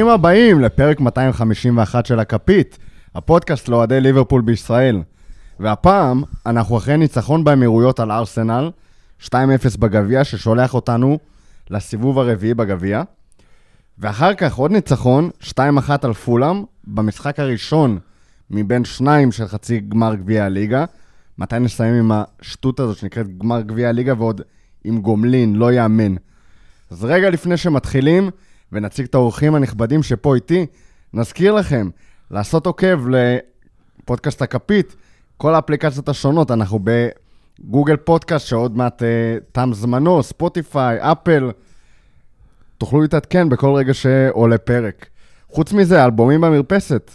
ברוכים הבאים לפרק 251 של הכפית, הפודקאסט לאוהדי ליברפול בישראל. והפעם אנחנו אחרי ניצחון באמירויות על ארסנל, 2-0 בגביע, ששולח אותנו לסיבוב הרביעי בגביע. ואחר כך עוד ניצחון, 2-1 על פולאם, במשחק הראשון מבין שניים של חצי גמר גביע הליגה. מתי נסיים עם השטות הזאת שנקראת גמר גביע הליגה ועוד עם גומלין, לא יאמן. אז רגע לפני שמתחילים ונציג את האורחים הנכבדים שפה איתי, נזכיר לכם לעשות עוקב לפודקאסט הכפית, כל האפליקציות השונות, אנחנו בגוגל פודקאסט שעוד מעט uh, תם זמנו, ספוטיפיי, אפל, תוכלו להתעדכן בכל רגע שעולה פרק. חוץ מזה, אלבומים במרפסת.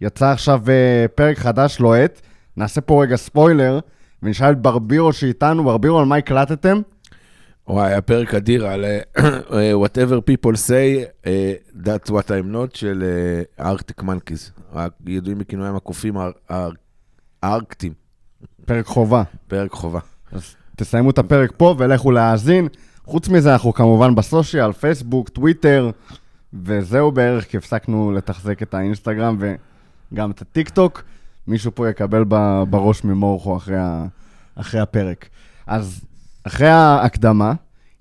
יצא עכשיו uh, פרק חדש לוהט, נעשה פה רגע ספוילר, ונשאל את ברבירו שאיתנו, ברבירו, על מה הקלטתם? וואי, היה פרק אדיר על אה, אה, whatever people say, אה, that's what I'm not של ארקטיק מנקיז. ידועים בכינויים הקופים הארקטים. פרק חובה. פרק חובה. אז תסיימו את הפרק פה ולכו להאזין. חוץ מזה, אנחנו כמובן בסושיאל, פייסבוק, טוויטר, וזהו בערך, כי הפסקנו לתחזק את האינסטגרם וגם את הטיק טוק. מישהו פה יקבל בראש ממורכו אחרי, אחרי הפרק. אז אחרי ההקדמה,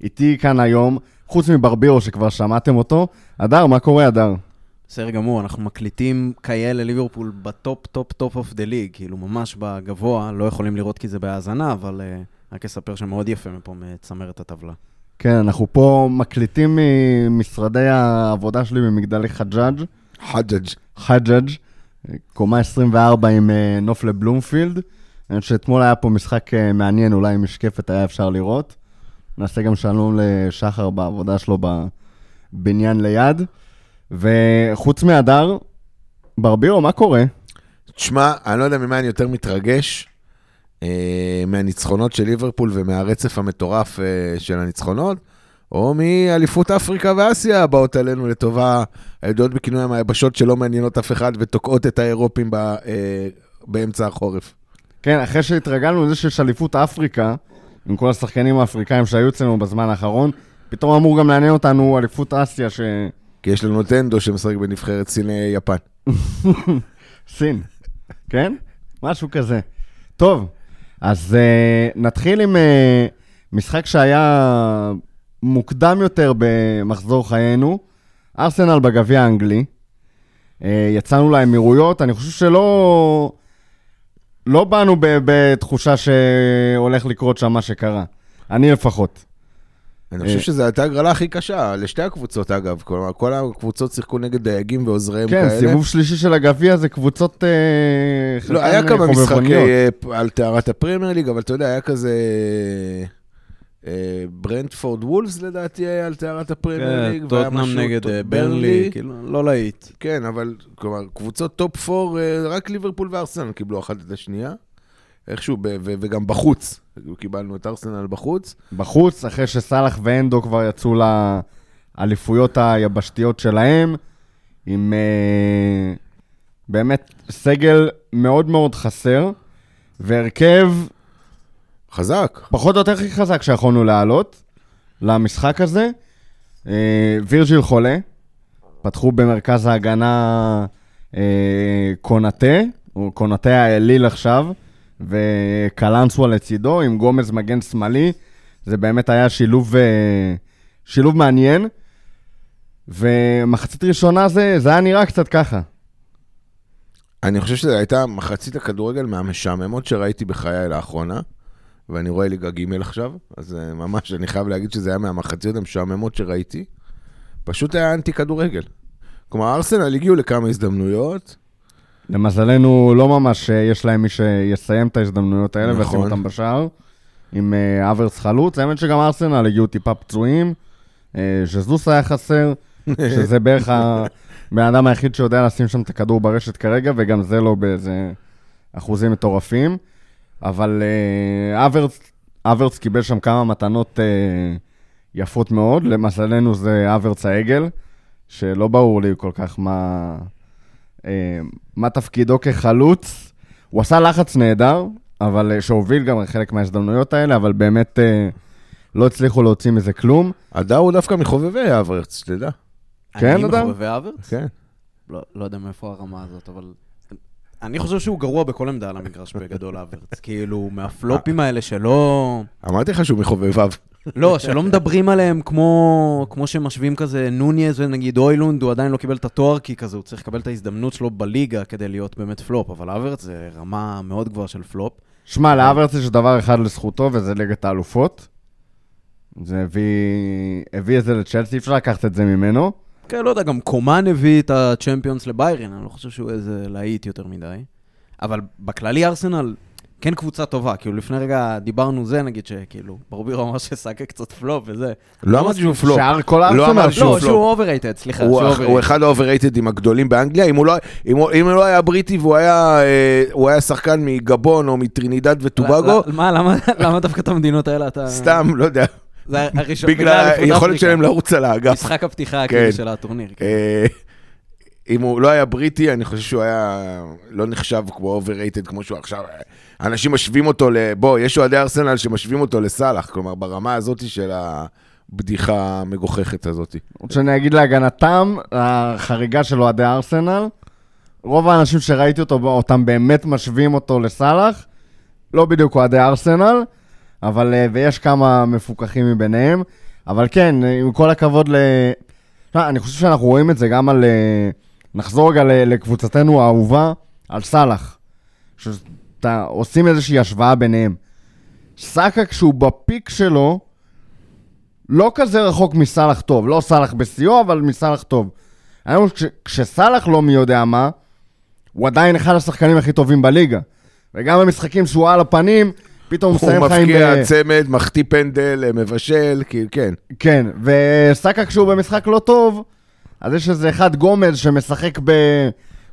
איתי כאן היום, חוץ מברבירו שכבר שמעתם אותו, הדר, מה קורה, הדר? בסדר גמור, אנחנו מקליטים כאלה ליברפול ב top, top, top of the league, כאילו ממש בגבוה, לא יכולים לראות כי זה בהאזנה, אבל אה, רק אספר שמאוד יפה מפה מצמרת הטבלה. כן, אנחנו פה מקליטים ממשרדי העבודה שלי במגדלי חג'אג'. חג'אג'. חג'אג', קומה 24 עם uh, נוף לבלומפילד. אני חושב שאתמול היה פה משחק אה, מעניין, אולי עם משקפת היה אפשר לראות. נעשה גם שלום לשחר בעבודה שלו בבניין ליד. וחוץ מהדר, ברבירו, מה קורה? תשמע, אני לא יודע ממה אני יותר מתרגש, אה, מהניצחונות של ליברפול ומהרצף המטורף אה, של הניצחונות, או מאליפות אפריקה ואסיה הבאות עלינו לטובה, הידועות בכינוי היבשות שלא מעניינות אף אחד ותוקעות את האירופים ב, אה, באמצע החורף. כן, אחרי שהתרגלנו לזה שיש אליפות אפריקה, עם כל השחקנים האפריקאים שהיו אצלנו בזמן האחרון, פתאום אמור גם לעניין אותנו אליפות אסיה ש... כי יש לנו טנדו שמשחק בנבחרת סין יפן. סין, כן? משהו כזה. טוב, אז uh, נתחיל עם uh, משחק שהיה מוקדם יותר במחזור חיינו, ארסנל בגביע האנגלי. Uh, יצאנו לאמירויות, אני חושב שלא... לא באנו בתחושה שהולך לקרות שם מה שקרה. אני לפחות. אני חושב שזו הייתה הגרלה הכי קשה, לשתי הקבוצות אגב. כלומר, כל הקבוצות שיחקו נגד דייגים ועוזריהם כן, כאלה. כן, סיבוב שלישי של הגביע זה קבוצות... אה, לא, היה כמה משחקי אה, על טהרת הפרמייר ליג, אבל אתה יודע, היה כזה... ברנטפורד וולפס לדעתי היה על טהרת הפרמייר ליג. כן, טוטנאם נגד אה, ברנלי, כאילו, לא להיט. כן, אבל כלומר, קבוצות top 4, אה, רק ליברפול וארסנל קיבלו אחת את השנייה. איכשהו, וגם בחוץ, קיבלנו את ארסנל בחוץ. בחוץ, אחרי שסאלח ואנדו כבר יצאו לאליפויות היבשתיות שלהם, עם אה, באמת סגל מאוד מאוד חסר, והרכב חזק. פחות או יותר הכי חזק שיכולנו לעלות למשחק הזה. אה, וירג'יל חולה, פתחו במרכז ההגנה אה, קונאטה, הוא קונאטה האליל עכשיו, וקלנסווה לצידו, עם גומז מגן שמאלי. זה באמת היה שילוב, אה, שילוב מעניין. ומחצית ראשונה זה, זה היה נראה קצת ככה. אני חושב שזו הייתה מחצית הכדורגל מהמשעממות שראיתי בחיי לאחרונה. ואני רואה ליגה ג' עכשיו, אז uh, ממש, אני חייב להגיד שזה היה מהמחציות המשעממות שראיתי. פשוט היה אנטי כדורגל. כלומר, ארסנל הגיעו לכמה הזדמנויות. למזלנו, לא ממש אה, יש להם מי שיסיים את ההזדמנויות האלה נכון. וישים אותם בשער, עם אברס חלוץ. האמת שגם ארסנל הגיעו טיפה פצועים, ז'זוס היה חסר, שזה בערך הבן אדם היחיד שיודע לשים שם את הכדור ברשת כרגע, וגם זה לא באיזה אחוזים מטורפים. אבל uh, אברץ, אברץ קיבל שם כמה מתנות uh, יפות מאוד. למזלנו זה אברץ העגל, שלא ברור לי כל כך מה, uh, מה תפקידו כחלוץ. הוא עשה לחץ נהדר, אבל שהוביל גם חלק מההזדמנויות האלה, אבל באמת לא הצליחו להוציא מזה כלום. הדר הוא דווקא מחובבי אברץ, שתדע. כן, אני אדם? מחובבי האברץ? כן. לא, לא יודע מאיפה הרמה הזאת, אבל... אני חושב שהוא גרוע בכל עמדה על המגרש בגדול האברץ. כאילו, מהפלופים האלה שלא... אמרתי לך שהוא מחובביו. לא, שלא מדברים עליהם כמו, כמו שמשווים כזה נוניז ונגיד הוילונד, הוא עדיין לא קיבל את התואר, כי כזה הוא צריך לקבל את ההזדמנות שלו בליגה כדי להיות באמת פלופ, אבל האברץ זה רמה מאוד גבוהה של פלופ. שמע, לאברץ יש דבר אחד לזכותו, וזה ליגת האלופות. זה הביא, הביא את זה לצ'לסי, אי אפשר לקחת את זה ממנו. כן, לא יודע, גם קומן הביא את הצ'מפיונס לביירן, אני לא חושב שהוא איזה להיט יותר מדי. אבל בכללי ארסנל כן קבוצה טובה, כאילו לפני רגע דיברנו זה, נגיד שכאילו, ברבירו אמר שסאקה קצת פלופ וזה. לא אמרתי שהוא פלופ. שער כל לא הארסנל. לא. שהוא overrated, סליחה, הוא, שהוא הוא overrated. אחד האובררייטדים הגדולים באנגליה, אם הוא לא, אם הוא, אם הוא לא היה בריטי והוא היה, אה, הוא היה שחקן מגבון או מטרינידד וטובגו, לא, מה, למה- למה דווקא את המדינות האלה אתה... סתם, לא יודע, זה הראשון, בגלל היכולת. שלהם לרוץ על האגף. משחק הפתיחה כן. כאילו של הטורניר. כן. אה, אם הוא לא היה בריטי, אני חושב שהוא היה לא נחשב כמו overrated כמו שהוא עכשיו. אנשים משווים אותו ל... בוא, יש אוהדי ארסנל שמשווים אותו לסאלח, כלומר, ברמה הזאת של הבדיחה המגוחכת הזאת. עוד שאני אגיד להגנתם, החריגה של אוהדי ארסנל, רוב האנשים שראיתי אותו, אותם באמת משווים אותו לסאלח, לא בדיוק אוהדי ארסנל, אבל, אה, ויש כמה מפוקחים מביניהם, אבל כן, אה, עם כל הכבוד ל... אני חושב שאנחנו רואים את זה גם על... אה, נחזור רגע לקבוצתנו האהובה, על סאלח. שאתה, עושים איזושהי השוואה ביניהם. סאקה כשהוא בפיק שלו, לא כזה רחוק מסאלח טוב. לא סאלח בשיאו, אבל מסאלח טוב. היום כש, כשסאלח לא מי יודע מה, הוא עדיין אחד השחקנים הכי טובים בליגה. וגם במשחקים שהוא על הפנים, פתאום הוא הוא מסיים לך עם... מפקיע אה, צמד, מחטיא פנדל, אה, מבשל, כאילו, כן. כן, וסאקה כשהוא במשחק לא טוב, אז יש איזה אחד גומז שמשחק ב...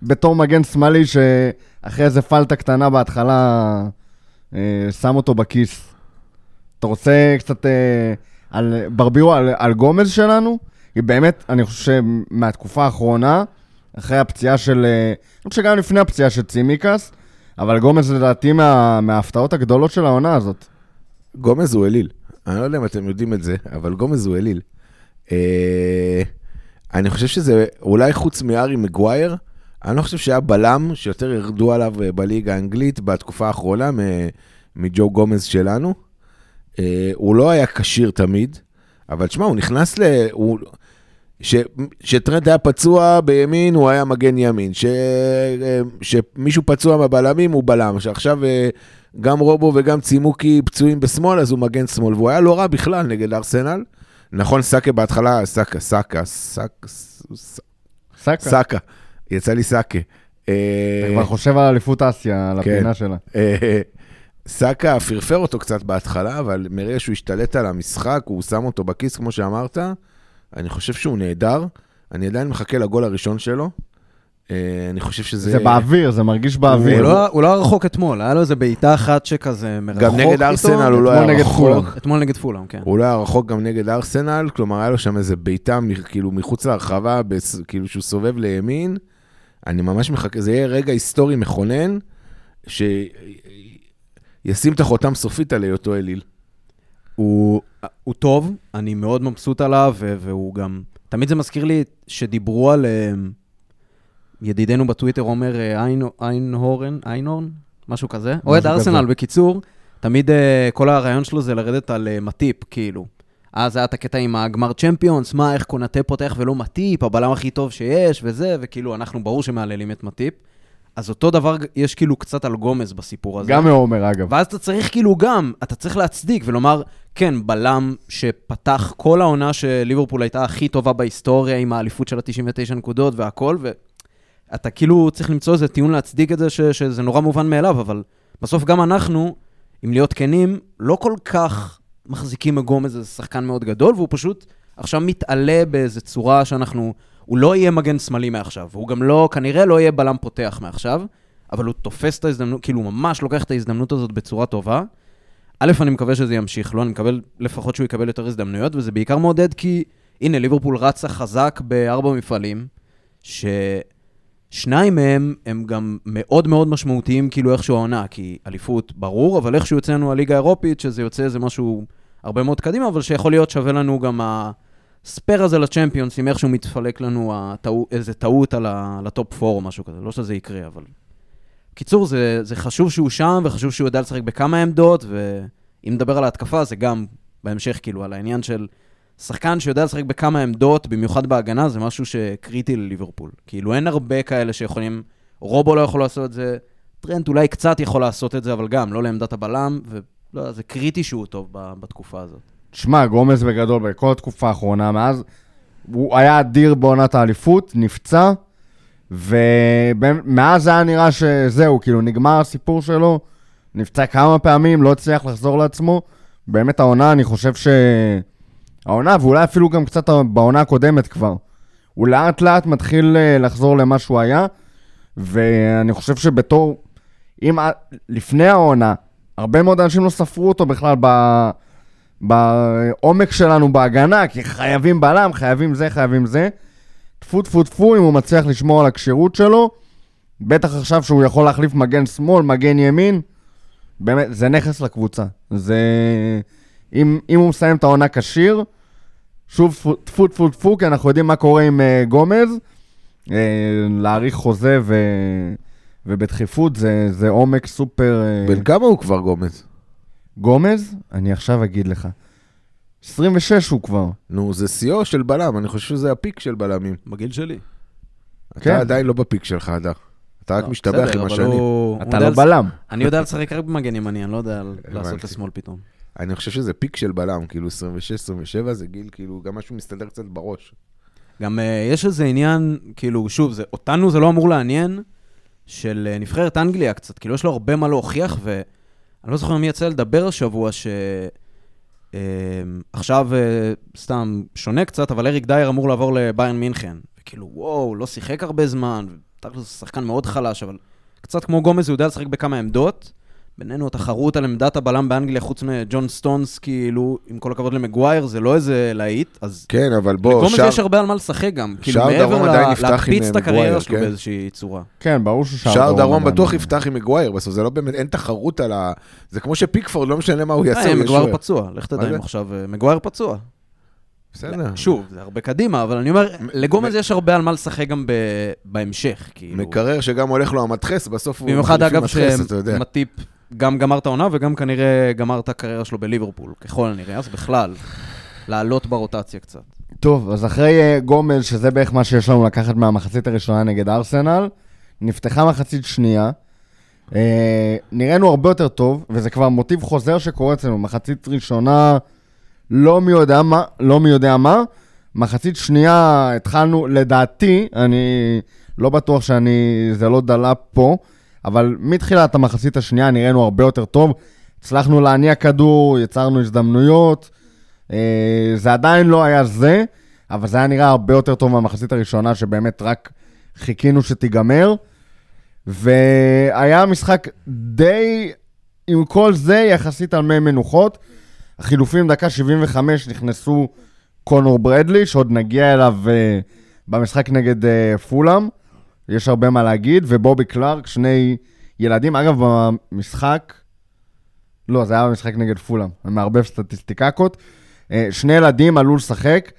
בתור מגן שמאלי, שאחרי איזה פלטה קטנה בהתחלה, אה, שם אותו בכיס. אתה רוצה קצת אה, על ברבירו, על, על גומז שלנו? היא באמת, אני חושב שמהתקופה האחרונה, אחרי הפציעה של... אני חושב שגם לפני הפציעה של צימקס, אבל גומז לדעתי מה, מההפתעות הגדולות של העונה הזאת. גומז הוא אליל. אני לא יודע אם אתם יודעים את זה, אבל גומז הוא אליל. אה, אני חושב שזה, אולי חוץ מארי מגווייר, אני לא חושב שהיה בלם שיותר ירדו עליו אה, בליגה האנגלית בתקופה האחרונה מג'ו גומז שלנו. אה, הוא לא היה כשיר תמיד, אבל תשמע, הוא נכנס ל... הוא... ש... שטרנד היה פצוע בימין, הוא היה מגן ימין. ש... אה, שמישהו פצוע בבלמים, הוא בלם. שעכשיו אה, גם רובו וגם צימוקי פצועים בשמאל, אז הוא מגן שמאל. והוא היה לא רע בכלל נגד ארסנל. נכון, סאקה בהתחלה, סאקה, סאקה, סאקה, סאקה. סאקה. יצא לי סאקה. אה, אתה כבר חושב על אליפות אסיה, על כן. הפינה שלה. סאקה פרפר אותו קצת בהתחלה, אבל מרגע שהוא השתלט על המשחק, הוא שם אותו בכיס, כמו שאמרת. אני חושב שהוא נהדר. אני עדיין מחכה לגול הראשון שלו. אה, אני חושב שזה... זה באוויר, זה מרגיש הוא באוויר. לא- הוא לא היה רחוק אתמול, היה לו איזה בעיטה אחת שכזה מרחוק גם נגד. ארסנל הוא לא אתמול היה נגד פולאם. רחוק. אתמול נגד פולאם, כן. הוא לא היה רחוק גם נגד ארסנל, כלומר היה לו שם איזה בעיטה כאילו מחוץ להרחבה, כאילו שהוא סובב לימין. אני ממש מחכה, זה יהיה רגע היסטורי מכונן, שישים את החותם סופית על היותו אליל. הוא, הוא טוב, אני מאוד מבסוט עליו, והוא גם... תמיד זה מזכיר לי שדיברו על... אה, ידידנו בטוויטר אומר אה, איין- איינהורן, איינהורן? משהו כזה. אוהד. ארסנל, בקיצור, תמיד אה, כל הרעיון שלו זה לרדת על אה, מטיפ, כאילו. אז היה את הקטע עם הגמר צ'מפיונס, מה, איך קונטה פותח ולא מטיפ, הבלם הכי טוב שיש, וזה, וכאילו, אנחנו ברור שמהללים את מטיפ. אז אותו דבר יש כאילו קצת על גומז בסיפור הזה. גם מעומר, אגב. ואז אתה צריך כאילו גם, אתה צריך להצדיק ולומר, כן, בלם שפתח כל העונה שליברפול הייתה הכי טובה בהיסטוריה עם האליפות של ה-99 נקודות והכל, ואתה כאילו צריך למצוא איזה טיעון להצדיק את זה, ש- שזה נורא מובן מאליו, אבל בסוף גם אנחנו, אם להיות כנים, לא כל כך מחזיקים מגומז איזה שחקן מאוד גדול, והוא פשוט עכשיו מתעלה באיזה צורה שאנחנו... הוא לא יהיה מגן שמאלי מעכשיו, והוא גם לא, כנראה לא יהיה בלם פותח מעכשיו, אבל הוא תופס את ההזדמנות, כאילו הוא ממש לוקח את ההזדמנות הזאת בצורה טובה. א', אני מקווה שזה ימשיך לו, אני מקבל לפחות שהוא יקבל יותר הזדמנויות, וזה בעיקר מעודד כי, הנה, ליברפול רצה חזק בארבע מפעלים, ששניים מהם הם גם מאוד מאוד משמעותיים, כאילו איכשהו העונה, כי אליפות, ברור, אבל איכשהו יוצא לנו הליגה האירופית, שזה יוצא איזה משהו הרבה מאוד קדימה, אבל שיכול להיות שווה לנו גם ה spare הזה לצ'מפיונס, אם איכשהו מתפלק לנו הטעו, איזה טעות על, ה, על ה top 4 או משהו כזה, לא שזה יקרה, אבל... קיצור, זה, זה חשוב שהוא שם, וחשוב שהוא יודע לשחק בכמה עמדות, ואם נדבר על ההתקפה, זה גם בהמשך, כאילו, על העניין של שחקן שיודע לשחק בכמה עמדות, במיוחד בהגנה, זה משהו שקריטי לליברפול. כאילו, אין הרבה כאלה שיכולים... רובו לא יכול לעשות את זה, טרנט אולי קצת יכול לעשות את זה, אבל גם, לא לעמדת הבלם, ולא, זה קריטי שהוא טוב בתקופה הזאת. תשמע, גומז בגדול, בכל התקופה האחרונה, מאז, הוא היה אדיר בעונת האליפות, נפצע, ומאז זה היה נראה שזהו, כאילו, נגמר הסיפור שלו, נפצע כמה פעמים, לא הצליח לחזור לעצמו. באמת העונה, אני חושב ש... העונה, ואולי אפילו גם קצת בעונה הקודמת כבר. הוא לאט לאט מתחיל אה, לחזור למה שהוא היה, ואני חושב שבתור... אם לפני העונה, הרבה מאוד אנשים לא ספרו אותו בכלל ב... בעומק שלנו בהגנה, כי חייבים בלם, חייבים זה, חייבים זה. טפו טפו טפו, אם הוא מצליח לשמור על הכשירות שלו, בטח עכשיו שהוא יכול להחליף מגן שמאל, מגן ימין, באמת, זה נכס לקבוצה. זה... אם, אם הוא מסיים את העונה כשיר, שוב טפו טפו טפו כי אנחנו יודעים מה קורה עם uh, גומז, uh, להאריך חוזה ו... ובדחיפות זה, זה עומק סופר... Uh, בן כמה הוא כבר גומז? גומז, אני עכשיו אגיד לך. 26 הוא כבר. נו, זה שיאו של בלם, אני חושב שזה הפיק של בלמים. בגיל שלי. אתה כן. עדיין לא בפיק שלך, הדר. אתה רק לא, משתבח בסדר, עם השנים. אתה לא בלם. אני יודע לשחק רק במגן ימני, אני לא יודע לעשות הבנתי. לשמאל פתאום. אני חושב שזה פיק של בלם, כאילו 26-27 זה גיל, כאילו, גם משהו מסתדר קצת בראש. גם אה, יש איזה עניין, כאילו, שוב, זה, אותנו זה לא אמור לעניין, של uh, נבחרת אנגליה קצת, כאילו, יש לו הרבה מה להוכיח, ואני לא זוכר מי יצא לדבר השבוע, ש... אה, עכשיו, אה, סתם, שונה קצת, אבל אריק דייר אמור לעבור לביירן מינכן. וכאילו, וואו, לא שיחק הרבה זמן, ותכל'ס הוא שחקן מאוד חלש, אבל קצת כמו גומז, הוא יודע לשחק בכמה עמדות. בינינו, התחרות על עמדת הבלם באנגליה, חוץ מג'ון סטונס, כאילו, עם כל הכבוד למגווייר, זה לא איזה להיט, אז כן, אבל בוא, לגומז שער- יש הרבה על מה לשחק גם. כאילו, שער דרום מעבר עדיין ל- להקפיץ את אה, הקריירה מגווייר, שלו כן. באיזושהי צורה. כן, ברור ששער שער דרום בטוח יפתח עם מגווייר, בסוף זה לא באמת, אין תחרות על ה... זה כמו שפיקפורד, לא משנה מה הוא יעשה, אה, מגווייר. פצוע, לך תדע? אם עכשיו... אה, מגווייר פצוע. בסדר. שוב, זה הרבה קדימה, אבל אני אומר, לגומז יש הרבה על מה לשחק גם ב- בהמשך, כאילו. מקרר שגם הולך לו המדחס, בסוף הוא במיוחד, אגב, מדחס, אתה יודע. שמטיפ גם גמר את העונה וגם כנראה גמר את הקריירה שלו בליברפול, ככל הנראה, אז בכלל, לעלות ברוטציה קצת. טוב, אז אחרי אה, גומז, שזה בערך מה שיש לנו לקחת מהמחצית הראשונה נגד ארסנל, נפתחה מחצית שנייה. אה, נראינו הרבה יותר טוב, וזה כבר מוטיב חוזר שקורה אצלנו. מחצית ראשונה, לא מי יודע מה, לא מי יודע מה. מחצית שנייה התחלנו, לדעתי, אני לא בטוח שאני, זה לא דלה פה, אבל מתחילת המחצית השנייה נראינו הרבה יותר טוב. הצלחנו להניע כדור, יצרנו הזדמנויות. אה, זה עדיין לא היה זה, אבל זה היה נראה הרבה יותר טוב מהמחצית הראשונה, שבאמת רק חיכינו שתיגמר. והיה משחק די, עם כל זה, יחסית על מי מנוחות. החילופים, דקה 75, נכנסו קונור ברדלי, שעוד נגיע אליו uh, במשחק נגד uh, פולאם. יש הרבה מה להגיד, ובובי קלארק, שני ילדים. אגב, במשחק, לא, זה היה במשחק נגד פולאם, אני מערבב סטטיסטיקקות. אה, שני ילדים עלו לשחק,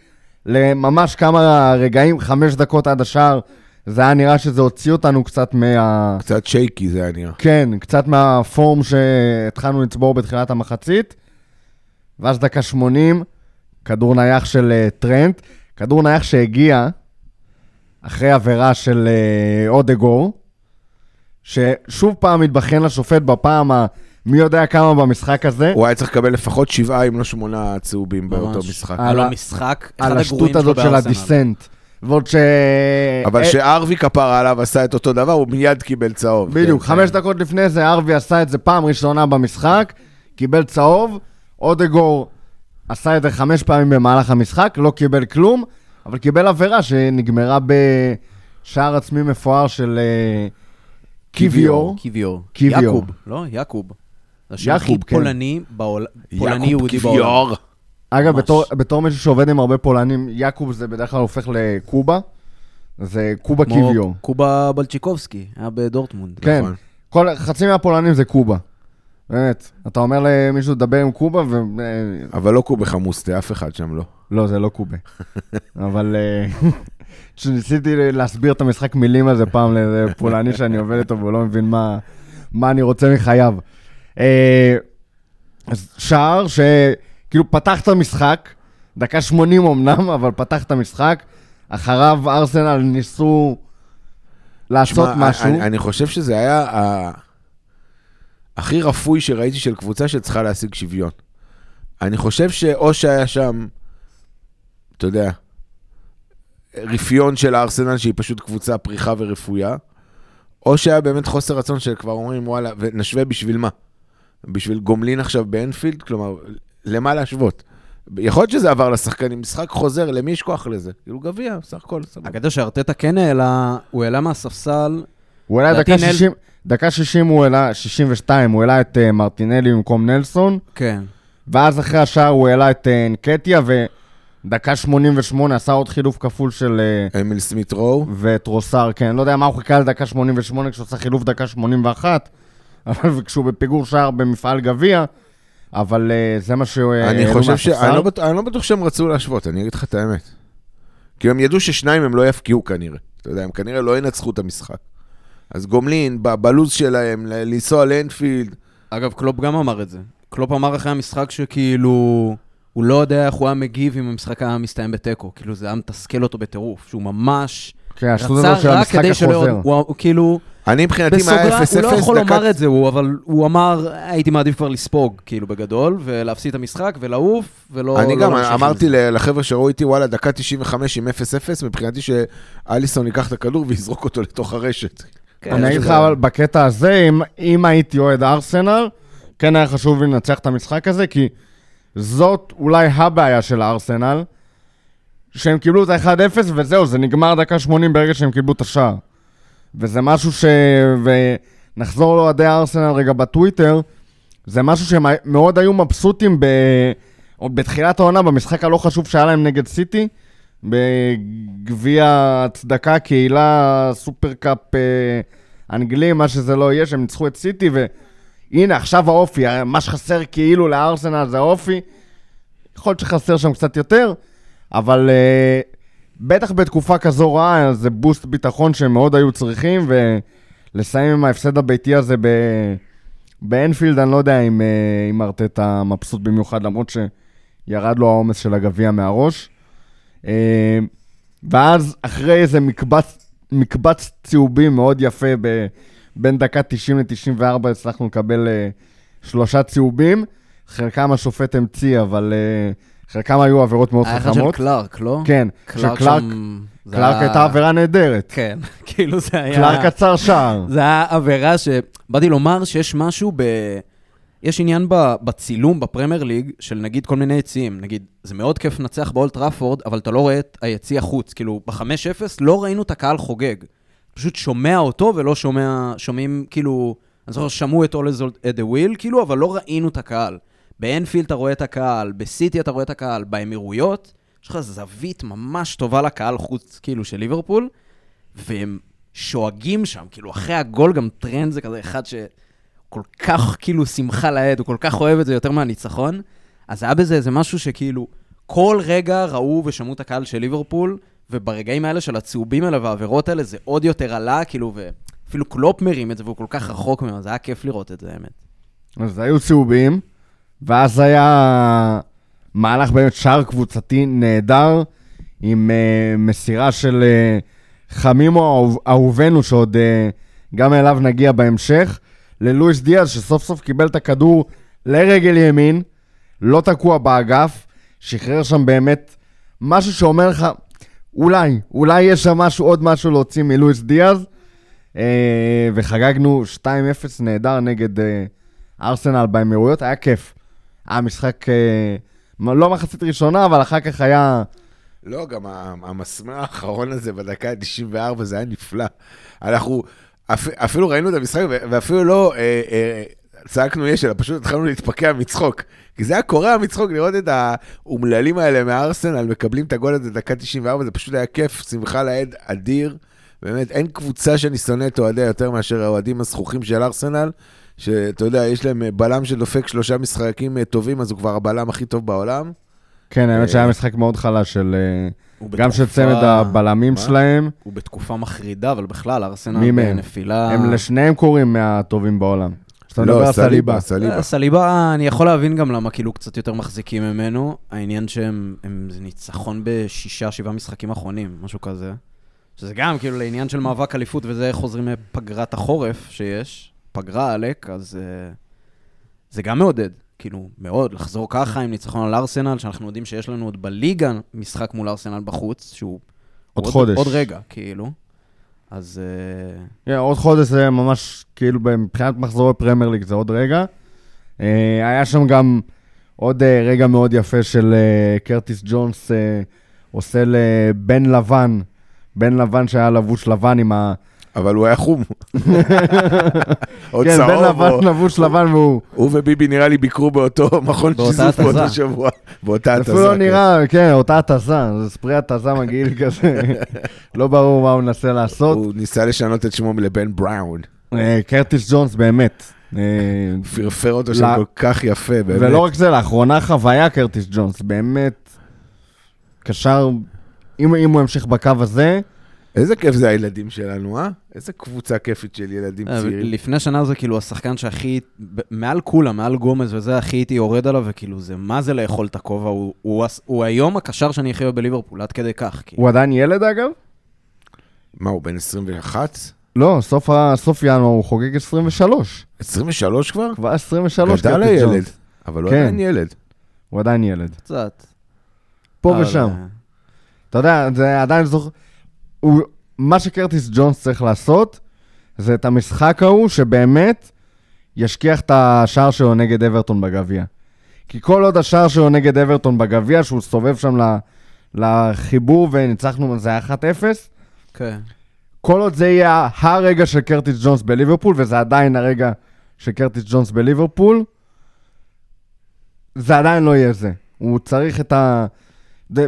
לממש כמה רגעים, חמש דקות עד השער, זה היה נראה שזה הוציא אותנו קצת מה... קצת שייקי זה היה נראה. כן, קצת מהפורם שהתחלנו לצבור בתחילת המחצית. ואז דקה 80, כדור נייח של אה, טרנט, כדור נייח שהגיע אחרי עבירה של אה, אודגור, ששוב פעם התבחן לשופט בפעם ה... מי יודע כמה במשחק הזה. הוא היה צריך לקבל לפחות שבעה, אם לא שמונה צהובים באותו. משחק. על היה לו ה- משחק, אחד על השטות הזאת של. הדיסנט. ועוד ש... אבל אה, כשארווי כפרה עליו עשה את אותו דבר, הוא מיד קיבל צהוב. בדיוק, כן, חמש כן. דקות לפני זה ארווי עשה את זה פעם ראשונה במשחק, קיבל צהוב, אודגור עשה את זה חמש פעמים במהלך המשחק, לא קיבל כלום, אבל קיבל עבירה שנגמרה בשער עצמי מפואר של אה, קיוויור. קיוויור. קיוויור. יעקוב, לא? יעקוב. זה השם הכי יעקוב, כן. פולני בעול- פולני יעקוב יהודי בעולם. קיוויור. אגב. בתור, בתור מישהו שעובד עם הרבה פולנים, יעקוב זה בדרך כלל הופך לקובה, זה קובה קיוויור. קובה בלצ'יקובסקי, היה בדורטמונד. כן, נכון. כל, חצי מהפולנים זה קובה. באמת. אתה אומר למישהו לדבר עם קובה, ו... אבל לא קובה חמוסטה, אף אחד שם לא. לא, זה לא קובה. אבל אה, כשניסיתי להסביר את המשחק מילים הזה פעם לאיזה פולני שאני עובד איתו והוא לא מבין מה, מה אני רוצה מחייו. אה, שער שכאילו פתח את המשחק, דקה 80 אמנם, אבל פתח את המשחק, אחריו ארסנל ניסו לעשות שמע, משהו. אני, אני חושב שזה היה. הכי רפוי שראיתי של קבוצה שצריכה להשיג שוויון. אני חושב שאו שהיה שם, אתה יודע, רפיון של הארסנל שהיא פשוט קבוצה פריחה ורפויה, או שהיה באמת חוסר רצון שכבר אומרים וואלה, ונשווה בשביל מה? בשביל גומלין עכשיו באנפילד? כלומר, למה להשוות? יכול להיות שזה עבר לשחקנים, משחק חוזר, למי יש כוח לזה? כאילו גביע, סך הכל, סבבה. הקטע שארטטה כן העלה, הוא העלה מהספסל, הוא העלה דקה נל- 60, דקה 60 הוא העלה, 62, הוא העלה את uh, מרטינלי במקום נלסון, כן. ואז אחרי השער הוא העלה את uh, נקטיה, ודקה 88 עשה עוד חילוף כפול של... Uh, אמיל סמית רו, ואת רוסר, כן, לא יודע מה הוא חיכה לדקה 88 כשהוא עשה חילוף דקה 81, אבל כשהוא בפיגור שער במפעל גביע, אבל זה מה שהוא אני חושב ש... אני לא, בטוח, אני לא בטוח שהם רצו להשוות, אני אגיד לך את האמת. כי הם ידעו ששניים הם לא יפקיעו כנראה. אתה יודע, הם כנראה לא ינצחו את המשחק. אז גומלין, בלוז שלהם, לנסוע לאנפילד, אגב, קלופ גם אמר את זה. קלופ אמר אחרי המשחק שכאילו, הוא לא יודע איך הוא היה מגיב אם המשחק היה מסתיים בתיקו. כאילו, זה היה מתסכל אותו בטירוף, שהוא ממש כן, השטות רצה הזאת של רק המשחק כדי שלא... החוזר. הוא, הוא כאילו, אני מבחינתי, אם היה 0-0, בסוגריים, הוא לא יכול דקת- לומר את זה, הוא, אבל הוא אמר, הייתי מעדיף כבר לספוג, כאילו, בגדול, ולהפסיד את המשחק, ולעוף, ולא... אני לא גם אמרתי לחבר'ה שראו איתי, וואלה, דקה 95 עם 0-0, מבחינתי שאליסון ייקח את הכדור ויזרוק אותו לתוך הרשת. כן, אני אגיד לך, אבל בקטע הזה, אם, אם הייתי אוהד ארסנל, כן היה חשוב לי לנצח את המשחק הזה, כי זאת אולי הבעיה של הארסנל, שהם קיבלו את ה-1-0 וזהו, זה נגמר דקה 80 ברגע שהם קיבלו את השער. וזה משהו ש... ונחזור לאוהדי הארסנל רגע בטוויטר, זה משהו שהם מאוד היו מבסוטים ב... עוד בתחילת העונה, במשחק הלא חשוב שהיה להם נגד סיטי, בגביע הצדקה, קהילה, סופרקאפ אה, אנגלי, מה שזה לא יהיה, שהם ניצחו את סיטי, והנה, עכשיו האופי, מה שחסר כאילו לארסנל זה האופי. יכול להיות שחסר שם קצת יותר, אבל אה, בטח בתקופה כזו רעה, זה boost ביטחון שהם מאוד היו צריכים, ולסיים עם ההפסד הביתי הזה ב... באנפילד, אני לא יודע אם, אה, אם ארטטה מבסוט במיוחד, למרות שירד לו העומס של הגביע מהראש. אה, ואז אחרי איזה מקבץ, מקבץ צהובים מאוד יפה, ב, בין דקה 90 ל-94 הצלחנו לקבל אה, שלושה צהובים. חלקם השופט המציא, אבל אה, חלקם היו עבירות מאוד היה אחד של חכמות. קלארק, לא? כן, קלארק שקלארק שם... קלארק היה- הייתה עבירה נהדרת. כן, כאילו זה היה... קלארק עצר שער. זה היה עבירה שבאתי לומר שיש משהו ב... יש עניין. בצילום בפרמייר ליג של נגיד כל מיני יציעים. נגיד, זה מאוד כיף לנצח באולט טראפורד, אבל אתה לא רואה את היציע החוץ. כאילו, ב-5-0 לא ראינו את הקהל חוגג. פשוט שומע אותו ולא שומע... שומעים, כאילו... אני זוכר ששמעו את Ole's at the כאילו, אבל לא ראינו את הקהל. באנפילד אתה רואה את הקהל, בסיטי אתה רואה את הקהל, באמירויות, יש לך זווית ממש טובה לקהל חוץ, כאילו, של ליברפול, והם שואגים שם, כאילו, אחרי הגול גם טרנט זה כזה אחד שכל כך, כאילו, שמחה לאיד, הוא כל כך אוהב את זה יותר מהניצחון, אז היה בזה איזה משהו שכאילו, כל רגע ראו ושמעו את הקהל של ליברפול, וברגעים האלה של הצהובים האלה והעבירות האלה, זה עוד יותר עלה, כאילו, ואפילו קלופ מרים את זה, והוא כל כך רחוק ממנו, זה היה כיף לראות את זה, האמת. אז היו צהובים, ואז היה מהלך באמת שער קבוצתי נהדר, עם uh, מסירה של uh, חמימו אהוב- אהובנו, שעוד uh, גם אליו נגיע בהמשך, ללואיס דיאז, שסוף סוף קיבל את הכדור לרגל ימין, לא תקוע באגף, שחרר שם באמת משהו שאומר לך, אולי, אולי יש שם משהו, עוד משהו להוציא מלואיס דיאז, uh, וחגגנו 2-0 נהדר נגד... Uh, ארסנל באמירויות, היה כיף. היה משחק, אה, לא מחצית ראשונה, אבל אחר כך היה... לא, גם המסמר האחרון הזה בדקה ה-94, זה היה נפלא. אנחנו אפ, אפילו ראינו את המשחק, ואפילו לא אה, אה, צעקנו יש, אלא פשוט התחלנו להתפקע מצחוק. כי זה היה קורע מצחוק לראות את האומללים האלה מהארסנל מקבלים את הגול הזה דקה 94, זה פשוט היה כיף, שמחה לאיד אדיר. באמת, אין קבוצה שאני שונא את אוהדיה יותר מאשר האוהדים הזכוכים של ארסנל, שאתה יודע, יש להם אה, בלם שדופק שלושה משחקים טובים, אז הוא כבר הבלם הכי טוב בעולם. כן, האמת שהיה משחק מאוד חלש של... אה, גם של צמד הבלמים מה? שלהם. הוא בתקופה מחרידה, אבל בכלל, ארסנל? בנפילה... הם לשניהם קוראים מהטובים בעולם. כשאתה מדבר לא, על סליבה, סליבה. סליבה. אה, אני יכול להבין גם למה כאילו קצת יותר מחזיקים ממנו. העניין שהם, הם, זה ניצחון בשישה, שבעה משחקים אחרונים, משהו כזה. שזה גם כאילו לעניין של מאבק אליפות, וזה חוזרים מפגרת החורף שיש, פגרה עלק, אז uh, זה גם מעודד. כאילו, מאוד, לחזור ככה עם ניצחון על ארסנל, שאנחנו יודעים שיש לנו עוד בליגה משחק מול ארסנל בחוץ, שהוא... עוד חודש. עוד רגע, כאילו. אז... Uh, כן, עוד חודש זה ממש, כאילו, מבחינת מחזורי פרמייר ליג זה עוד רגע. אה, היה שם גם עוד אה, רגע מאוד יפה של אה, קרטיס ג'ונס אה, עושה לבן לבן, בן לבן שהיה לבוש לבן עם ה... אבל הוא היה חום. עוד כן, בן צהוב. לבן או- לבוש לבן והוא הוא וביבי נראה לי ביקרו באותו מכון שיזוף באותו. שבוע. באותה התזה. אפילו לא כן. נראה, כן, אותה התזה, זה ספרי התזה מגעיל כזה, לא ברור מה הוא מנסה לעשות. הוא ניסה לשנות את שמו לבן בראון. אה, קרטיס ג'ונס באמת. אה, פרפר אותו שם. כל כך יפה, באמת. ולא רק זה, לאחרונה חוויה קרטיס ג'ונס, באמת קשר, אם הוא ימשיך בקו הזה, איזה כיף זה הילדים שלנו, אה? איזה קבוצה כיפית של ילדים אה, צעירים. לפני שנה זה כאילו השחקן שהכי, מעל כולם, מעל גומז וזה, הכי הייתי יורד עליו, וכאילו זה, מה זה לאכול את הכובע? הוא, הוא, הוא היום הקשר שאני הכי אוהב בליברפול, עד כדי כך. כאילו. הוא עדיין ילד אגב? מה, הוא בן 21? לא, סוף, סוף ינואר הוא חוגג 23. 23 כבר? כבר 23 גדל הילד. אבל הוא כן. עדיין ילד. הוא עדיין ילד. קצת. פה אבל, ושם. אה, אתה יודע, זה עדיין זוכר... הוא... מה שקרטיס ג'ונס צריך לעשות, זה את המשחק ההוא שבאמת ישכיח את השער שלו נגד אברטון בגביע. כי כל עוד השער שלו נגד אברטון בגביע, שהוא סובב שם. לחיבור וניצחנו, זה היה 1-0, כן. כל עוד זה יהיה הרגע של קרטיס ג'ונס בליברפול, וזה עדיין הרגע של קרטיס ג'ונס בליברפול, זה עדיין לא יהיה זה. הוא צריך את ה...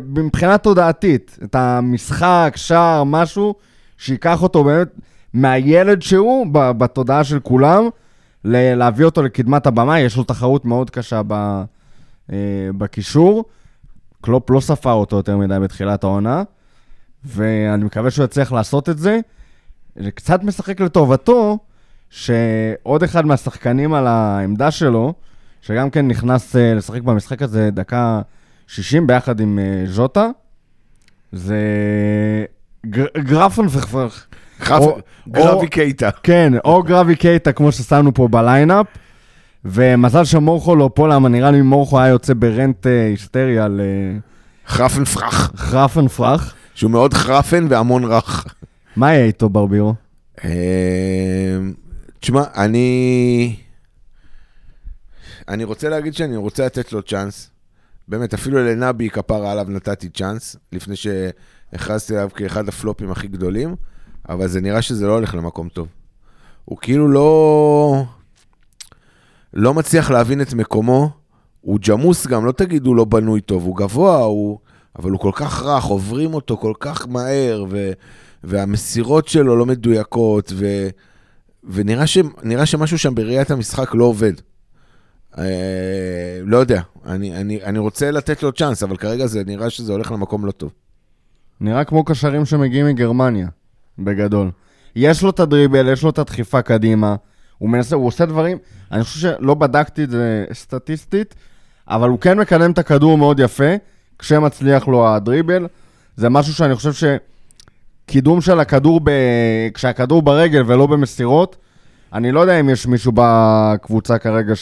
מבחינה תודעתית, את המשחק, שער, משהו, שייקח אותו באמת מהילד שהוא, בתודעה של כולם, להביא אותו לקדמת הבמה. יש לו תחרות מאוד קשה אה, בקישור. קלופ לא ספר אותו יותר מדי בתחילת העונה, ואני מקווה שהוא יצליח לעשות את זה. זה קצת משחק לטובתו, שעוד אחד מהשחקנים על העמדה שלו, שגם כן נכנס אה, לשחק במשחק הזה דקה 60 ביחד עם אה, ז'וטה, זה גר- גרפנפרפר. חף- או- גרבי קייטה. כן, או גרבי קייטה, כמו ששמנו פה בליינאפ. ומזל שמורכו לא פה, למה נראה לי מורכו היה יוצא ברנט אה, היסטרי על אה, חרפן פרח. חרפנפרח. שהוא מאוד חרפן והמון רך. מה יהיה איתו, ברבירו? תשמע, אני... אני רוצה להגיד שאני רוצה לתת לו צ'אנס. באמת, אפילו לנבי כפרה עליו נתתי צ'אנס, לפני שהכרזתי עליו כאחד הפלופים הכי גדולים, אבל זה נראה שזה לא הולך למקום טוב. הוא כאילו לא... לא מצליח להבין את מקומו. הוא ג'מוס גם, לא תגידו לא בנוי טוב, הוא גבוה, הוא... אבל הוא כל כך רך, עוברים אותו כל כך מהר, ו... והמסירות שלו לא מדויקות, ו... ונראה ש... שמשהו שם בראיית המשחק לא עובד. אה, לא יודע, אני, אני, אני רוצה לתת לו צ'אנס, אבל כרגע זה נראה שזה הולך למקום לא טוב. נראה כמו קשרים שמגיעים מגרמניה, בגדול. יש לו את הדריבל, יש לו את הדחיפה קדימה, הוא מנסה, הוא עושה דברים, אני חושב שלא בדקתי את זה סטטיסטית, אבל הוא כן מקדם את הכדור מאוד יפה, כשמצליח לו הדריבל. זה משהו שאני חושב שקידום של הכדור, ב... כשהכדור ברגל ולא במסירות, אני לא יודע אם יש מישהו בקבוצה כרגע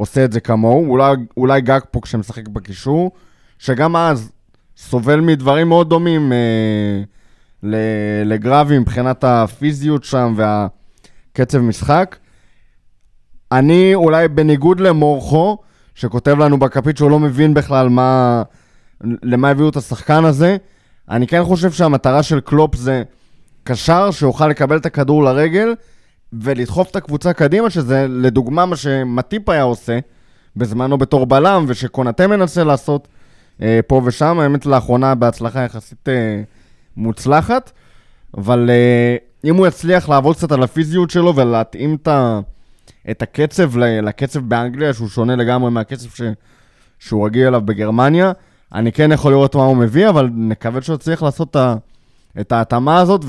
שעושה את זה כמוהו, אולי, אולי גג פה כשמשחק בקישור, שגם אז סובל מדברים מאוד דומים אה, לגרבי מבחינת הפיזיות שם והקצב משחק. אני אולי בניגוד למורכו, שכותב לנו בכפית שהוא לא מבין בכלל מה, למה הביאו את השחקן הזה, אני כן חושב שהמטרה של קלופ זה קשר שיוכל לקבל את הכדור לרגל ולדחוף את הקבוצה קדימה, שזה לדוגמה מה שמטיפ היה עושה בזמנו בתור בלם, ושקונטה מנסה לעשות אה, פה ושם, האמת לאחרונה בהצלחה יחסית אה, מוצלחת, אבל אה, אם הוא יצליח לעבוד קצת על הפיזיות שלו ולהתאים את, ה, את הקצב לקצב באנגליה, שהוא שונה לגמרי מהקצב ש, שהוא רגיל אליו בגרמניה. אני כן יכול לראות מה הוא מביא, אבל נקווה שהוא יצליח לעשות את ההתאמה הזאת,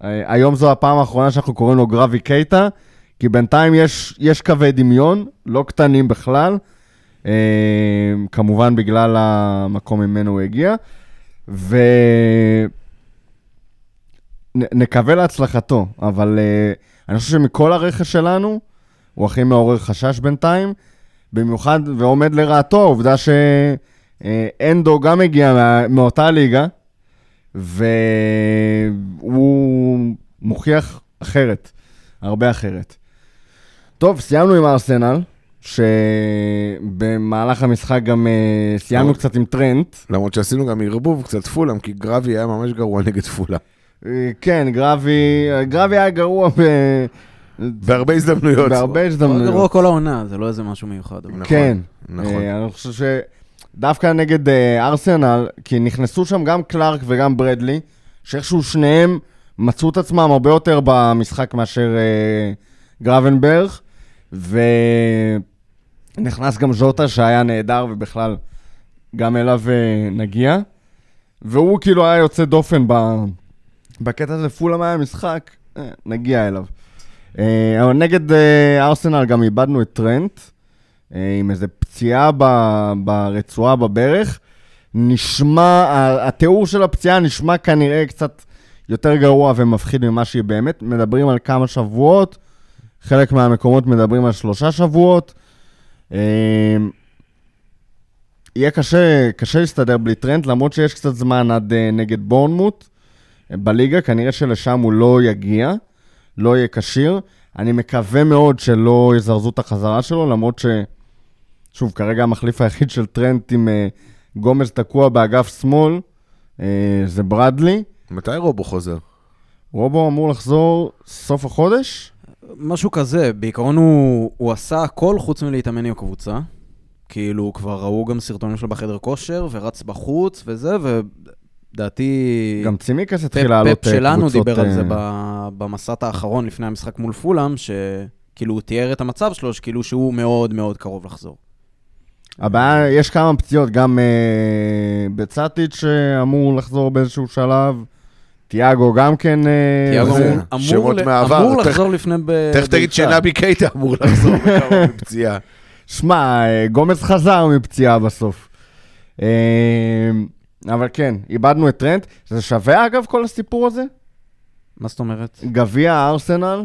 ושהיום זו הפעם האחרונה שאנחנו קוראים לו גרבי קייטה, כי בינתיים יש, יש קווי דמיון, לא קטנים בכלל, אה, כמובן בגלל המקום ממנו הוא הגיע, ונקווה להצלחתו, אבל אה, אני חושב שמכל הרכש שלנו, הוא הכי מעורר חשש בינתיים, במיוחד, ועומד לרעתו העובדה שאנדו גם הגיע מאותה ליגה, והוא מוכיח אחרת, הרבה אחרת. טוב, סיימנו עם ארסנל, שבמהלך המשחק גם uh, סיימנו. קצת עם טרנט. למרות שעשינו גם ערבוב קצת פולאם, כי גרבי היה ממש גרוע נגד פולאם. אה, כן, גרבי, גרבי היה גרוע ב... בהרבה הזדמנויות. בהרבה הוא הזדמנויות. גרוע כל העונה, זה לא איזה משהו מיוחד. נכון, כן. נכון. אה, אני חושב שדווקא נגד אה, ארסנל, כי נכנסו שם גם קלארק וגם ברדלי, שאיכשהו שניהם מצאו את עצמם הרבה יותר במשחק מאשר אה, גרבנברג, ונכנס גם ז'וטה שהיה נהדר ובכלל גם אליו אה, נגיע, והוא כאילו היה יוצא דופן ב... בקטע הזה, פולאם היה משחק, אה, נגיע אליו. אה, אבל נגד אה, ארסנל גם איבדנו את טרנט. עם איזה פציעה ב- ברצועה בברך. נשמע, התיאור של הפציעה נשמע כנראה קצת יותר גרוע ומפחיד ממה שהיא באמת. מדברים על כמה שבועות, חלק מהמקומות מדברים על שלושה שבועות. אה, יהיה קשה, קשה להסתדר בלי טרנט, למרות שיש קצת זמן עד אה, נגד בורנמוט בליגה, כנראה שלשם הוא לא יגיע, לא יהיה כשיר. אני מקווה מאוד שלא יזרזו את החזרה שלו, למרות ש... שוב, כרגע המחליף היחיד של טרנט עם אה, גומז תקוע באגף שמאל, אה, זה ברדלי. מתי רובו חוזר? רובו אמור לחזור סוף החודש? משהו כזה, בעיקרון הוא, הוא עשה הכל חוץ מלהתאמן עם הקבוצה. כאילו, כבר ראו גם סרטונים שלו בחדר כושר, ורץ בחוץ וזה, ודעתי... גם צימקס פפ, התחיל לעלות פפ אה, שלנו קבוצות, דיבר על זה אה, ב- במסת האחרון לפני המשחק מול פולאם, שכאילו הוא תיאר את המצב שלו, שכאילו שהוא מאוד מאוד קרוב לחזור. הבעיה, יש כמה פציעות, גם אה, בצטיץ' שאמור לחזור באיזשהו שלב, תיאגו גם כן... אה, תיאגו זה אמור- ל- מהעבר, אמור לחזור לפני ב... תכף תגיד בית"ר. שנבי קייטה אמור לחזור מפציעה. שמע, אה, גומז חזר מפציעה בסוף. אה, אבל כן, איבדנו את טרנט. זה שווה אגב כל הסיפור הזה? מה זאת אומרת? גביע הארסנל,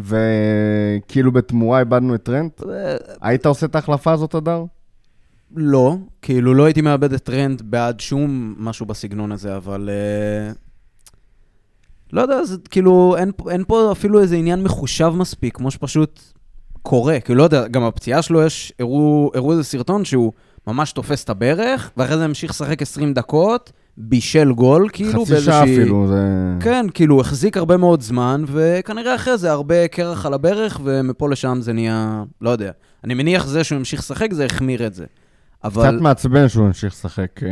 וכאילו בתמורה איבדנו את טרנט? אה, היית עושה את ההחלפה הזאת, אדר? לא, כאילו לא הייתי מאבד את טרנט בעד שום משהו בסגנון הזה, אבל... אה, לא יודע, זה כאילו, אין, אין פה אפילו איזה עניין מחושב מספיק, כמו שפשוט קורה. כאילו, לא יודע, גם הפציעה שלו, יש, הראו, הראו איזה סרטון שהוא ממש תופס את הברך, ואחרי זה המשיך לשחק 20 דקות, בישל גול, כאילו, חצי שעה אפילו, זה... כן, כאילו, החזיק הרבה מאוד זמן, וכנראה אחרי זה הרבה קרח על הברך, ומפה לשם זה נהיה, לא יודע. אני מניח זה שהוא המשיך לשחק, זה החמיר את זה. קצת אבל... מעצבן שהוא המשיך לשחק. אה,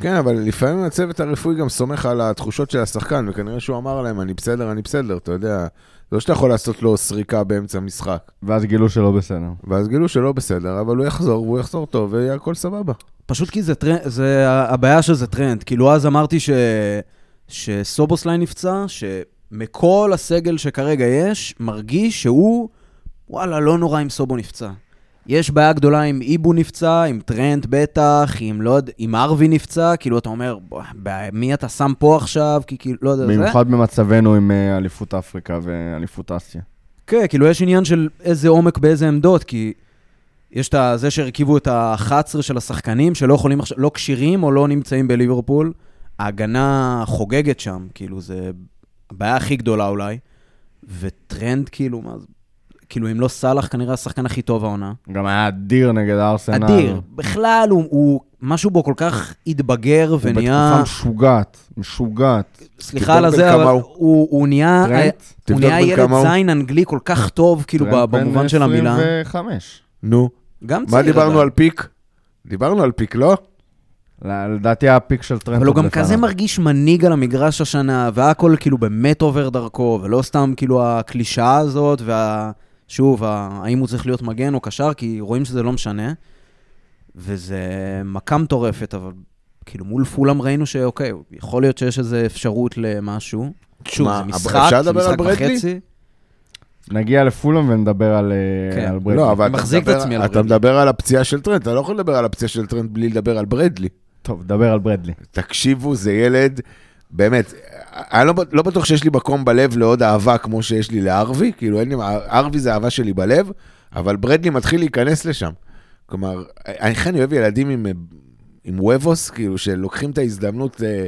כן, אבל לפעמים הצוות הרפואי גם סומך על התחושות של השחקן, וכנראה שהוא אמר להם, אני בסדר, אני בסדר, אתה יודע. לא שאתה יכול לעשות לו סריקה באמצע המשחק. ואז גילו שלא בסדר. ואז גילו שלא בסדר, אבל הוא יחזור, והוא יחזור טוב, ויהיה הכל סבבה. פשוט כי זה טרנט, זה, הבעיה שזה טרנט. כאילו, אז אמרתי ש... שסובוסלאי נפצע, שמכל הסגל שכרגע יש, מרגיש שהוא, וואלה, לא נורא אם סובו נפצע. יש בעיה גדולה אם איבו נפצע, אם טרנט בטח, אם לא יודע, אם הארווי נפצע, כאילו, אתה אומר, "בוא, מי אתה שם פה עכשיו? כי כאילו, לא יודע, זה... במיוחד במצבנו עם אה, אליפות אפריקה ואליפות אסיה. כן, כאילו יש עניין של איזה עומק באיזה עמדות, כי יש את זה שהרכיבו את ה-11 של השחקנים שלא יכולים עכשיו, לא כשירים או לא נמצאים בליברפול, ההגנה חוגגת שם, כאילו זה הבעיה הכי גדולה אולי, וטרנד כאילו, מה זה, כאילו אם לא סאלח כנראה השחקן הכי טוב העונה. גם היה אדיר נגד ארסנל. אדיר, בכלל הוא, הוא, משהו בו כל כך התבגר הוא ונהיה, בתקופה משוגעת, משוגעת. סליחה על הזה, בן אבל הוא. הוא, הוא נהיה, טרנט? הוא נהיה בן ילד כמה הוא. זין אנגלי כל כך טוב, כאילו טרנט בן במובן של המילה. 25. נו. גם מה צעיר דיברנו עדיין. על פיק? דיברנו על פיק, לא? לדעתי הפיק של טרנט. אבל הוא גם. כזה מרגיש מנהיג על המגרש השנה, והכל כאילו באמת עובר דרכו, ולא סתם כאילו הקלישאה הזאת, ושוב, האם הוא צריך להיות מגן או קשר, כי רואים שזה לא משנה. וזה מכה מטורפת, אבל כאילו מול פולאם ראינו שאוקיי, יכול להיות שיש איזו אפשרות למשהו. שוב, מה, זה משחק, אפשר זה משחק? וחצי. נגיע לפולאם ונדבר על, אה, כן. על ברדלי. לא, אבל אתה מחזיק את מדבר- עצמי על אתה ברדלי. מדבר על הפציעה של טרנט, אתה לא יכול לדבר על הפציעה של טרנט בלי לדבר על ברדלי. טוב, דבר על ברדלי. תקשיבו, זה ילד, באמת, אני לא, לא בטוח שיש לי מקום בלב לעוד אהבה כמו שיש לי לארווי, כאילו אין לי, ארווי זה אהבה שלי בלב, אבל ברדלי מתחיל להיכנס לשם. כלומר, אני איך אני אוהב ילדים עם, עם וובוס, כאילו, שלוקחים את ההזדמנות אה,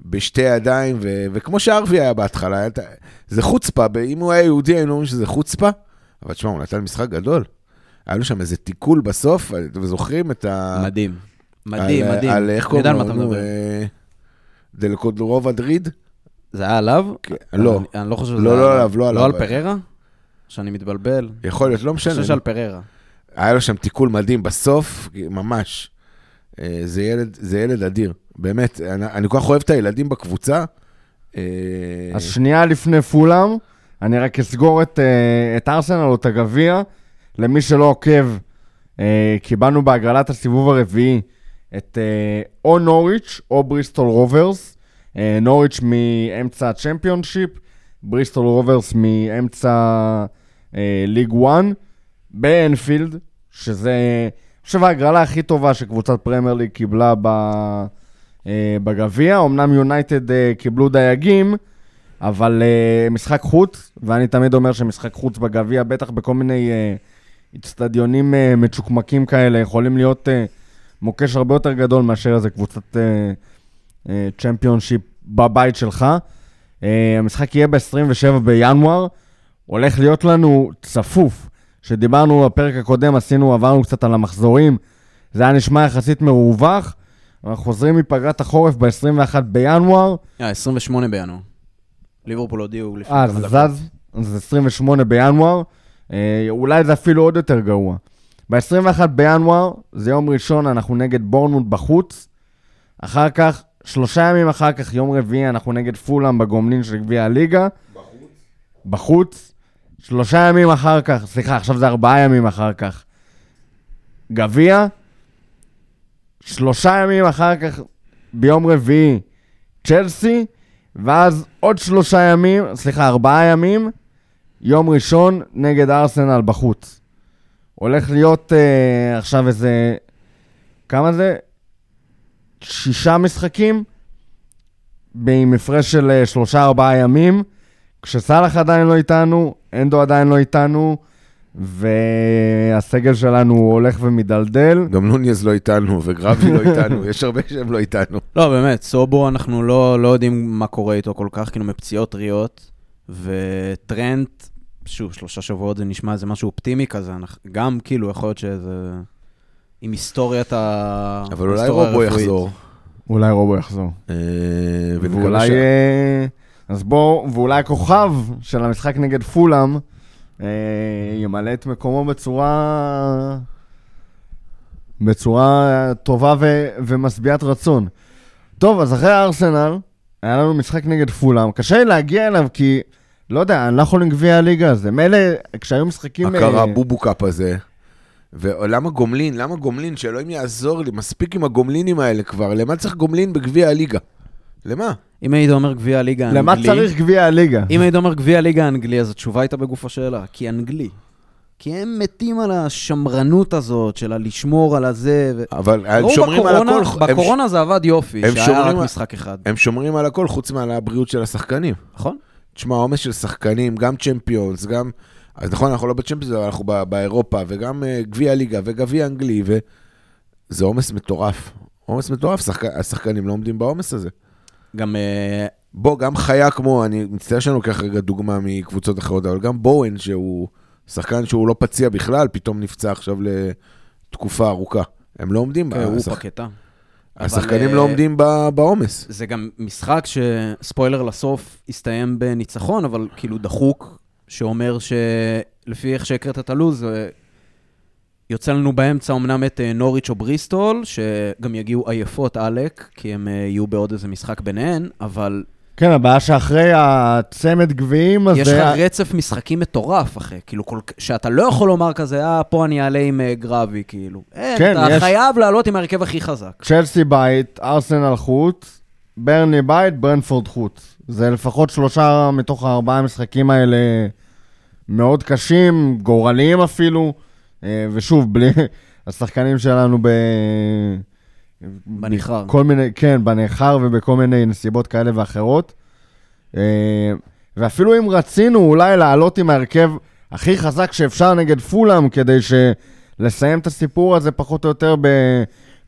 בשתי ידיים, ו, וכמו שארווי היה בהתחלה, היה, זה חוצפה, אם הוא היה יהודי היינו אומרים שזה חוצפה, אבל תשמע, הוא נתן משחק גדול. היה לו שם איזה תיקול בסוף, אתם זוכרים את ה... מדהים. מדהים, על- מדהים. על איך קוראים לו? דלקודרוב אדריד? זה היה עליו? כן, לא. אני- אני לא חושב שזה לא, היה לא עליו, לא עליו. לא על פררה? שאני מתבלבל? יכול להיות, לא אני משנה. חושב שעל פררה. היה לו שם תיקול מדהים בסוף, ממש. אה, זה ילד, זה ילד אדיר. באמת, אני, אני כל כך אוהב את הילדים בקבוצה. אה, אז שנייה לפני פולאם, אני רק אסגור את, אה, את ארסנל או את הגביע. למי שלא עוקב, קיבלנו בהגרלת הסיבוב הרביעי את אה, או נוריץ' או בריסטול רוברס. אה, נוריץ' מאמצע הצ'מפיונשיפ, בריסטול רוברס מאמצע אה, ליג 1 באנפילד, שזה, אני חושב, ההגרלה הכי טובה שקבוצת פרמייר ליג קיבלה ב... בגביע. אמנם יונייטד קיבלו דייגים, אבל משחק חוץ, ואני תמיד אומר שמשחק חוץ בגביע, בטח בכל מיני אצטדיונים מצ'וקמקים כאלה, יכולים להיות אה, מוקש הרבה יותר גדול מאשר איזה קבוצת אה, אה, צ'מפיונשיפ בבית שלך. אה, המשחק יהיה ב-27 בינואר, הולך להיות לנו צפוף. כשדיברנו בפרק הקודם, עשינו, עברנו קצת על המחזורים, זה היה נשמע יחסית מרווח. אנחנו חוזרים מפגרת החורף ב-21 בינואר, אה, 28 בינואר. ליברפול הודיעו לפני אה, כמה דקות. זז, זה 28 בינואר, אה, אולי זה אפילו עוד יותר גרוע. ב-21 בינואר, זה יום ראשון, אנחנו נגד בורנמוט בחוץ. אחר כך, שלושה ימים אחר כך, יום רביעי, אנחנו נגד פולאם בגומלין של גביע הליגה. בחוץ? בחוץ. שלושה ימים אחר כך, סליחה, עכשיו זה ארבעה ימים אחר כך. גביע. שלושה ימים אחר כך, ביום רביעי, צ'לסי. ואז עוד שלושה ימים, סליחה, ארבעה ימים, יום ראשון נגד ארסנל בחוץ. הולך להיות אה, עכשיו איזה... כמה זה? שישה משחקים, עם הפרש של אה, שלושה-ארבעה ימים, כשסאלח עדיין לא איתנו, אנדו עדיין לא איתנו, והסגל שלנו הולך ומדלדל. גם נוניז לא איתנו, וגרבי לא איתנו, יש הרבה שהם לא איתנו. לא, באמת, סובו, אנחנו לא, לא יודעים מה קורה איתו כל כך, כאילו מפציעות טריות, וטרנט, שוב, שלושה שבועות זה נשמע איזה משהו אופטימי כזה, גם כאילו, יכול להיות שזה... עם היסטוריית ה... אבל אולי רובו הרפואית. יחזור. אולי רובו יחזור. אה, ואולי... ש- אה, אז בואו, ואולי הכוכב של המשחק נגד פולאם אה, ימלא את מקומו בצורה... בצורה טובה ו- ומשביעת רצון. טוב, אז אחרי ארסנל, היה לנו משחק נגד פולאם. קשה לי להגיע אליו כי, לא יודע, אני לא יכול עם גביע הליגה הזה. מילא, כשהיו משחקים... הכרה אה, בובו קאפ הזה. ולמה גומלין? למה גומלין? שאלוהים יעזור לי, מספיק עם הגומלינים האלה כבר. למה צריך גומלין בגביע הליגה? למה? אם היית אומר גביע הליגה האנגלי... למה צריך גביע הליגה? אם היית אומר גביע הליגה האנגלי, אז התשובה הייתה בגוף השאלה. כי אנגלי. כי הם מתים על השמרנות הזאת של הלשמור על הזה. ו... אבל הם שומרים על בקורונה- הכל. הם ש- בקורונה זה עבד יופי, הם שהיה שומרים רק על- משחק אחד. הם שומרים על הכל חוץ מעל הבריאות של השחקנים. נכון? תשמע, עומס של שחקנים, גם צ'מפיונס, גם... אז נכון, אנחנו לא בצ'מפיונס, אבל אנחנו ב- באירופה, וגם אה, גביע הליגה וגביע אנגלי, וזה עומס מטורף. עומס מטורף, שחק... השחקנים לא עומדים בעומס הזה. גם אה, בוא, גם חיה כמו, אני מצטער שאני לוקח רגע דוגמה מקבוצות אחרות, אבל גם בואן, שהוא שחקן שהוא לא פציע בכלל, פתאום נפצע עכשיו לתקופה ארוכה. הם לא עומדים, כן, הוא פקטה. השחקנים אבל, לא אה, עומדים בעומס. זה גם משחק שספוילר לסוף הסתיים בניצחון, אבל כאילו דחוק, שאומר שלפי איך שהקראת את הלו"ז, אה, יוצא לנו באמצע אמנם את אה, נוריץ' או בריסטול, שגם יגיעו עייפות עלק, כי הם אה, יהיו בעוד איזה משחק ביניהן, אבל כן, הבעיה שאחרי הצמד גביעים, אז... יש לך רצף משחקים מטורף, אחי. כאילו, כל... שאתה לא יכול לומר כזה, אה, פה אני אעלה עם אה, גרבי, כאילו. אין, כן, אתה יש- חייב לעלות עם ההרכב הכי חזק. צ'לסי בית, ארסנל חוץ, ברני בית, ברנפורד חוץ. זה לפחות שלושה מתוך הארבעה המשחקים האלה מאוד קשים, גורליים אפילו, אה, ושוב, בלי השחקנים שלנו ב... בניכר. כל מיני, כן, בניכר ובכל מיני נסיבות כאלה ואחרות. אה, ואפילו אם רצינו אולי לעלות עם ההרכב הכי חזק שאפשר נגד פולאם, כדי. לסיים את הסיפור הזה פחות או יותר.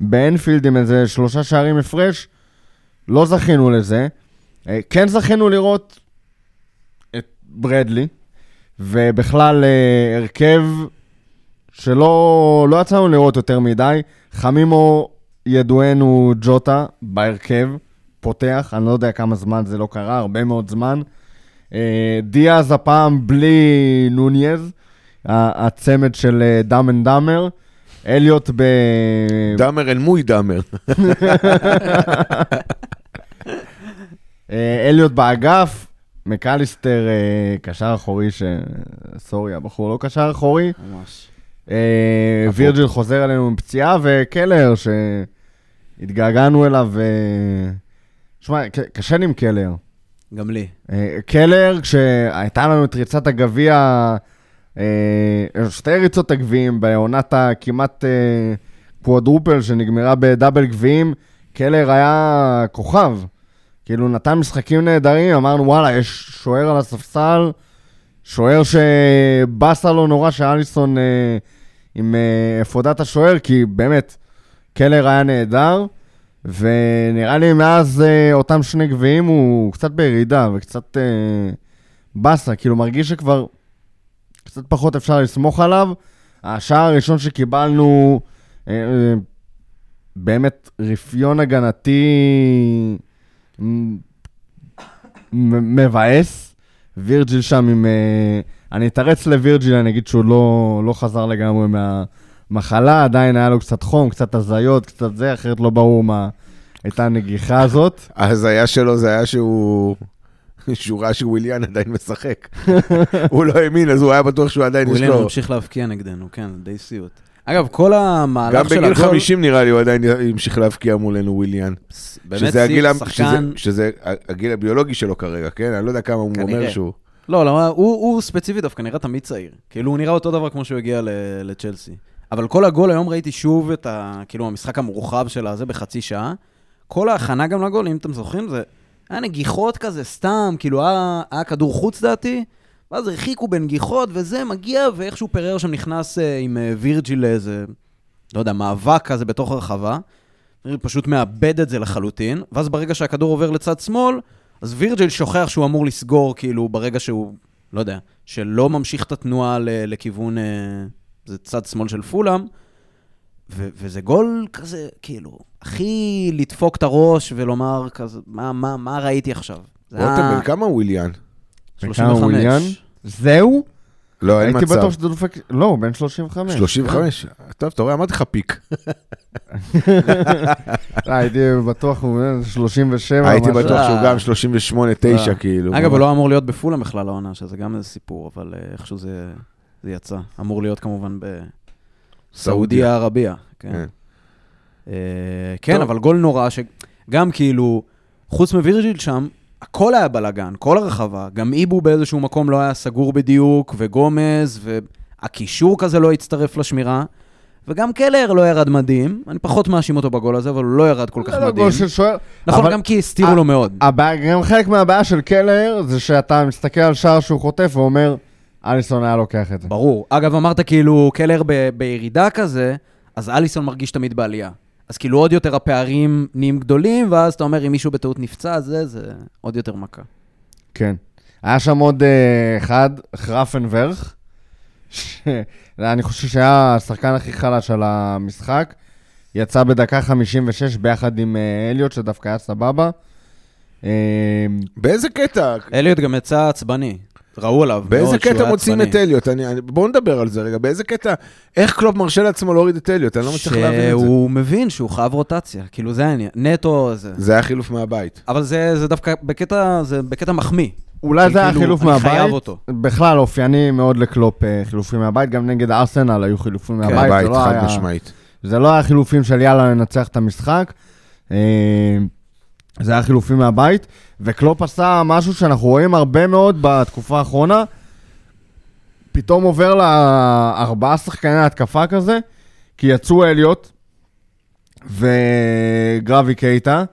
באנפילד עם איזה שלושה שערים הפרש, לא זכינו לזה. אה, כן זכינו לראות את ברדלי, ובכלל אה, הרכב שלא לא יצאנו לראות יותר מדי. חמימו ידוענו ג'וטה בהרכב, פותח, אני לא יודע כמה זמן זה לא קרה, הרבה מאוד זמן. אה, דיאז הפעם בלי נוניז, הצמד של אה, dumb and dumber. אליוט ב... dumber אל מול dumber. אה, אליוט באגף, מקליסטר קשר אחורי, ש... סורי, הבחור לא קשר אחורי. ממש. וירג'יל חוזר אלינו עם פציעה, וקלר, שהתגעגענו אליו. אה, שמע, קשה לי עם קלר. גם לי. אה, קלר, כשהייתה לנו את ריצת הגביע, אה, שתי ריצות הגביעים בעונת הכמעט קוואדרופל שנגמרה בדאבל גביעים, קלר היה כוכב. כאילו, נתן משחקים נהדרים, אמרנו, וואלה, יש שוער על הספסל, שוער שבאסה לו נורא שאליסון עם אפודת השוער, כי באמת, קלר היה נהדר. ונראה לי מאז אה, אותם שני גביעים הוא קצת בירידה וקצת אה, באסה, כאילו מרגיש שכבר קצת פחות אפשר לסמוך עליו. השער הראשון שקיבלנו, אה, אה, באמת רפיון הגנתי מבאס. וירג'יל שם עם... אה, אני אתרץ לווירג'יל, אני אגיד שהוא לא, לא חזר לגמרי מהמחלה, עדיין היה לו קצת חום, קצת הזיות, קצת זה, אחרת לא ברור מה הייתה הנגיחה הזאת. ההזיה שלו זה היה שהוא... שהוא ראה שוויליאן עדיין משחק. הוא לא האמין, אז הוא היה בטוח שהוא עדיין יש לו... ממשיך להבקיע נגדנו, כן, די סיוט. אגב, כל המהלך גם של בגיל הגול... 50 נראה לי הוא עדיין המשיך להבקיע מולנו וויליאן. באמת המ- שחקן... שזה, הגיל הביולוגי שלו כרגע, כן? אני לא יודע כמה הוא אומר. שהוא... לא, לא, הוא, הוא ספציפית דווקא נראה תמיד צעיר. כאילו, הוא נראה אותו דבר כמו שהוא הגיע ל- לצ'לסי. אבל כל הגול, היום ראיתי שוב את ה... כאילו, המשחק המורחב של הזה בחצי שעה. כל ההכנה גם לגול, אם אתם זוכרים, זה היה נגיחות כזה סתם, כאילו, היה, היה כדור חוץ דעתי, ואז הרחיקו בנגיחות, וזה מגיע, ואיכשהו פרר שם נכנס אה, עם אה, וירג'יל לאיזה, לא יודע, מאבק כזה בתוך הרחבה. פשוט מאבד את זה לחלוטין, ואז ברגע שהכדור עובר לצד שמאל, אז וירג'יל שוכח שהוא אמור לסגור, כאילו, ברגע שהוא, לא יודע, שלא ממשיך את התנועה לכיוון, אה, זה צד שמאל של פולאם, ו- וזה גול כזה, כאילו, הכי לדפוק את הראש ולומר כזה, מה, מה, מה ראיתי עכשיו? זה רותם, היה בן כמה וויליאן? וכמה וויליאן? זהו? לא, אין הייתי מצב. בטוח שזה דופק... לא, הוא בן 35. 35? טוב, אתה רואה, אמרתי לך פיק. אה, הייתי בטוח הוא בן 37. הייתי. בטוח שהוא אה. גם 38-9, אה. כאילו. אגב, הוא לא אמור להיות בפולאם בכלל העונה, שזה גם איזה סיפור, אבל אה, איכשהו זה, זה יצא. אמור להיות כמובן בסעודיה ערבייה. כן. כן. אה, כן. אבל גול נורא, שגם כאילו, חוץ מווירג'יל שם, הכל היה בלאגן, כל הרחבה. גם איבו באיזשהו מקום לא היה סגור בדיוק, וגומז, והקישור כזה לא הצטרף לשמירה. וגם קלר לא ירד מדהים, אני פחות מאשים אותו בגול הזה, אבל הוא לא ירד כל כך זה לא מדהים. גול של שוער. נכון, אבל- גם כי הסתירו לו מאוד. הבעיה- גם חלק מהבעיה של קלר זה שאתה מסתכל על שער שהוא חוטף ואומר, אליסון היה לוקח את זה. ברור. אגב, אמרת כאילו קלר ב- בירידה כזה, אז אליסון מרגיש תמיד בעלייה. אז כאילו עוד יותר הפערים נהיים גדולים, ואז אתה אומר, אם מישהו בטעות נפצע, זה, זה עוד יותר מכה. כן. היה שם עוד אה, אחד, חרפנברך, שאני חושב שהיה השחקן הכי חלש על המשחק. יצא בדקה 56 ביחד עם אה, אליוט, שדווקא היה סבבה. אה, באיזה קטע? אליוט גם יצא עצבני. ראו עליו. באיזה קטע עצבני. את אליוט? אני- אני- בואו נדבר על זה רגע. באיזה קטע, איך קלופ מרשה לעצמו להוריד את אליוט? אני לא מצליח להבין את זה. שהוא מבין שהוא חייב רוטציה, כאילו זה העניין, נטו זה. זה היה חילוף מהבית. אבל זה, זה דווקא בקטע, זה בקטע מחמיא. אולי זה היה כאילו, חילוף אני מהבית. חייב אותו. בכלל, אופייני מאוד לקלופ אה, חילופים מהבית, גם נגד ארסנל היו חילופים כן, מהבית. לא חד היה- משמעית. זה לא היה חילופים של יאללה ננצח את המשחק. זה היה חילופים מהבית, וקלופ עשה משהו שאנחנו רואים הרבה מאוד בתקופה האחרונה. פתאום עובר לארבעה שחקני התקפה כזה, כי יצאו אליוט וגרבי קייטה,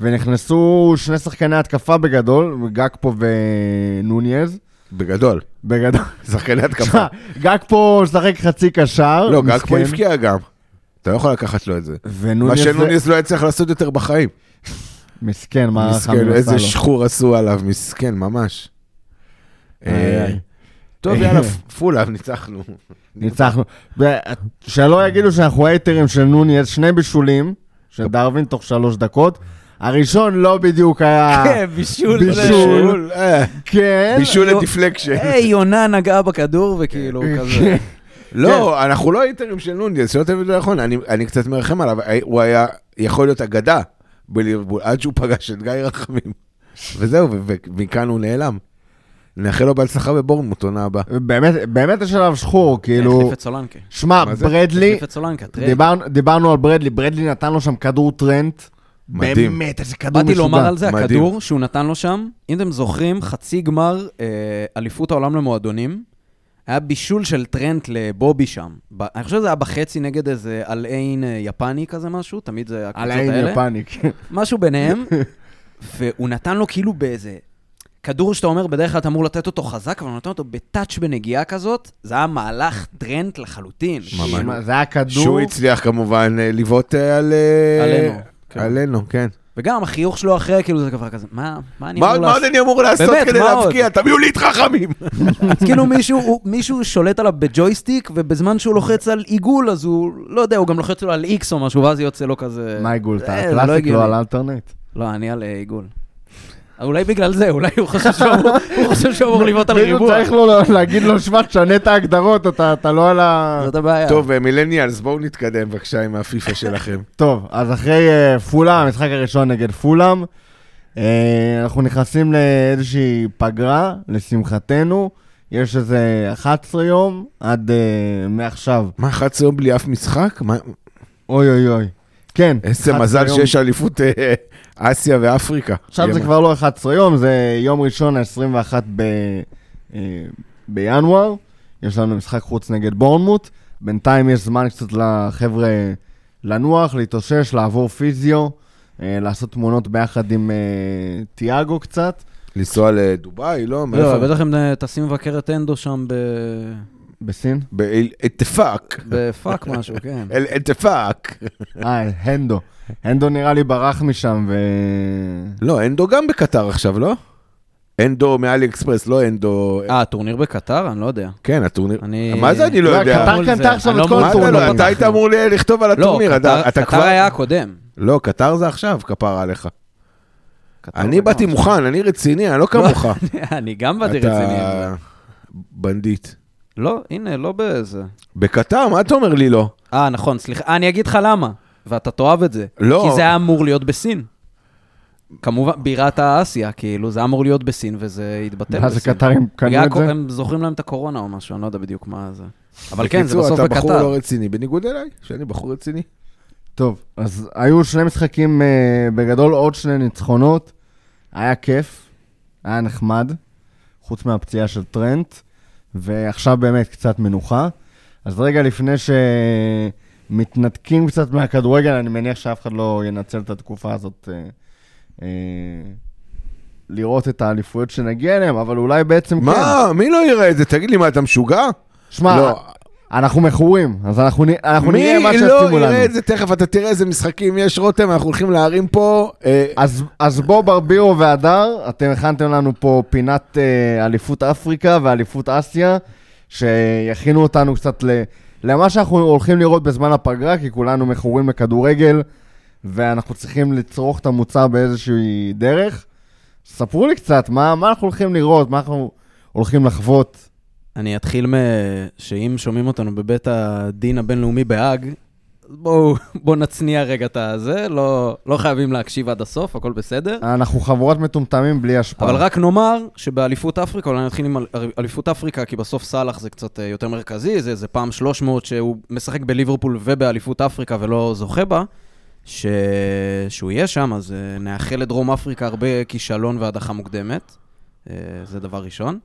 ונכנסו שני שחקני התקפה בגדול, גקפו ונוניז. בגדול. בגדול. שחקני התקפה. גקפו משחק חצי קשר. לא, מסכן. הבקיע גם. אתה לא יכול לקחת לו את זה. מה שנוניז לא יצליח לעשות יותר בחיים. מסכן, מה מסכן, עשה איזה לו. שחור עשו עליו, מסכן, ממש. אה. טוב, יאללה, פולאם, ניצחנו. ניצחנו. שלא יגידו שאנחנו הייטרים של נוניז, שני בישולים של דרווין תוך שלוש דקות. הראשון לא בדיוק היה... כן, בישול. בישול. אה, כן. בישול ל deflection. היי, יונה נגעה בכדור וכאילו כזה. כן. לא, אנחנו לא הייטרים של נוניז, שלא תבין לא נכון, אני- אני קצת מרחם עליו, הוא היה יכול להיות אגדה בליברפול, עד שהוא פגש את גיא רחמים. וזהו, ומכאן הוא נעלם. נאחל לו בהצלחה בבורנמוט עונה הבאה. באמת, באמת יש עליו שחור, כאילו... החליף את סולנקה. שמע? ברדלי, החליף את סולנקה, trade. דיברנו- דיברנו על ברדלי, ברדלי נתן לו שם כדור טרנט. מדהים. באמת, איזה כדור באתי משוגע. לומר על זה, מדהים. הכדור שהוא נתן לו שם, אם אתם זוכרים, חצי גמר אה, אליפות העולם למועדונים, היה בישול של טרנט לבובי שם. ב- אני חושב שזה היה בחצי נגד איזה אלעין אה, יפני כזה משהו, תמיד זה על הקבוצות האלה. יפני, כן. משהו ביניהם, והוא נתן לו כאילו באיזה... כדור שאתה אומר, בדרך כלל אתה אמור לתת אותו חזק, אבל הוא נתן אותו בטאץ' בנגיעה כזאת, זה היה מהלך טרנט לחלוטין. ממש. זה היה כדור... שהוא הצליח כמובן אה, לבעוט אה, על... עלינו, כן. עלינו, כן. וגם החיוך שלו אחרי, כאילו זה כבר כזה, מה, מה אני מה אמור עוד- מה עוד לעשות? אני אמור לעשות באמת, כדי? להבקיע? תביאו לי את חכמים. אז כאילו מישהו, הוא- מישהו שולט עליו בג'ויסטיק, ובזמן שהוא לוחץ על עיגול, אז הוא, לא יודע, הוא גם לוחץ לו על איקס או משהו, ואז יוצא לו כזה... מה עיגול? אתה אה, לא. לא על אלטרנט. לא, אני על אה, עיגול. אולי בגלל זה, אולי הוא חושב שהוא אמור- הוא חושב שהוא אמור לבעוט על ריבוע. צריך לו להגיד לו, שמע, תשנה את ההגדרות, אתה אתה לא על ה... זאת הבעיה. טוב, אה, millennials, בואו נתקדם בבקשה עם הפיפא שלכם. טוב, אז אחרי אה, פולאם, המשחק הראשון נגד פולאם, אה, אנחנו נכנסים לאיזושהי פגרה, לשמחתנו. יש איזה 11 יום עד מעכשיו. מה, 11 יום בלי אף משחק? מה- אוי אוי אוי. כן. איזה 11 מזל יום. שיש אליפות אה, אסיה ואפריקה. עכשיו זה כבר לא 11 יום, זה יום ראשון, ה-21 ב... אה, בינואר. יש לנו משחק חוץ נגד בורנמוט. בינתיים יש זמן קצת לחבר'ה לנוח, להתאושש, לעבור פיזיו, אה, לעשות תמונות ביחד עם אה, תיאגו קצת. לנסוע לדובאי, לא? לא? בטח הם טסים לבקר את אנדו שם ב... בסין? באתפאק. בפאק משהו, כן. אל-אתפאק. אה, הנדו. הנדו נראה לי ברח משם, ו... לא, אנדו גם בקטר עכשיו, לא? אנדו מאלי אקספרס, לא אנדו... אה, טורניר בקטר? אני לא יודע. כן, הטורניר. אני- מה זה אני לא לא, יודע? קטר מול קנתה. עכשיו את לא כל אתה הטורניר. לא, אתה היית אמור לכתוב על לא, הטורניר, אתה קטר- אתה קטר. היה הקודם. לא, קטר זה עכשיו, כפרה עליך. אני באתי מוכן, אני רציני, אני לא כמוך. אני גם באתי אתה רציני. אבל- בנדיט. לא, הנה, לא באיזה. בקטר, מה אתה אומר לי לא? אה, נכון, סליחה. אה, אני אגיד לך למה. ואתה תאהב את זה. לא. כי זה היה אמור להיות בסין. כמובן, בירת האסיה, כאילו, זה אמור להיות בסין, וזה התבטל מה זה בסין. קטרים קנו את זה? הם זוכרים להם את הקורונה או משהו, אני לא יודע בדיוק מה זה. אבל כן, זה בקיצור, בסוף אתה בחור בקטר. לא רציני, בניגוד אליי, שאני בחור רציני. טוב, אז היו שני משחקים אה, בגדול, עוד שני ניצחונות. היה כיף, היה נחמד, חוץ מהפציעה של טרנט, ועכשיו באמת קצת מנוחה. אז רגע לפני שמתנתקים קצת מהכדורגל, אני מניח שאף אחד לא ינצל את התקופה הזאת אה, אה, לראות את האליפויות שנגיע אליהן, אבל אולי בעצם כן. מה? מי לא יראה את זה? תגיד לי, מה, אתה משוגע? שמע, לא. אנחנו מכורים, אז אנחנו, אנחנו מי נראה מה לא שישימו לנו. יראה את זה? תכף אתה תראה איזה משחקים יש, רותם, אנחנו הולכים להרים פה. אה, אז, אז בוא, ברבירו והדר, אתם הכנתם לנו פה פינת אה, אליפות אפריקה ואליפות אסיה, שיכינו אותנו קצת ל, למה שאנחנו הולכים לראות בזמן הפגרה, כי כולנו מכורים לכדורגל, ואנחנו צריכים לצרוך את המוצר באיזושהי דרך. ספרו לי קצת, מה, מה אנחנו הולכים לראות, מה אנחנו הולכים לחוות. אני אתחיל מ... שאם שומעים אותנו בבית הדין הבינלאומי בהאג, בואו בוא נצניע רגע את הזה, לא, לא חייבים להקשיב עד הסוף, הכל בסדר. אנחנו חבורת מטומטמים בלי השפעה. אבל רק נאמר שבאליפות אפריקה, אולי נתחיל עם אל- אליפות אפריקה, כי בסוף סאלח זה קצת אה, יותר מרכזי, זה, זה פעם 300 שהוא משחק בליברפול ובאליפות אפריקה ולא זוכה בה, ש... שהוא יהיה שם, אז אה, נאחל לדרום אפריקה הרבה כישלון והדחה מוקדמת, אה, זה דבר ראשון.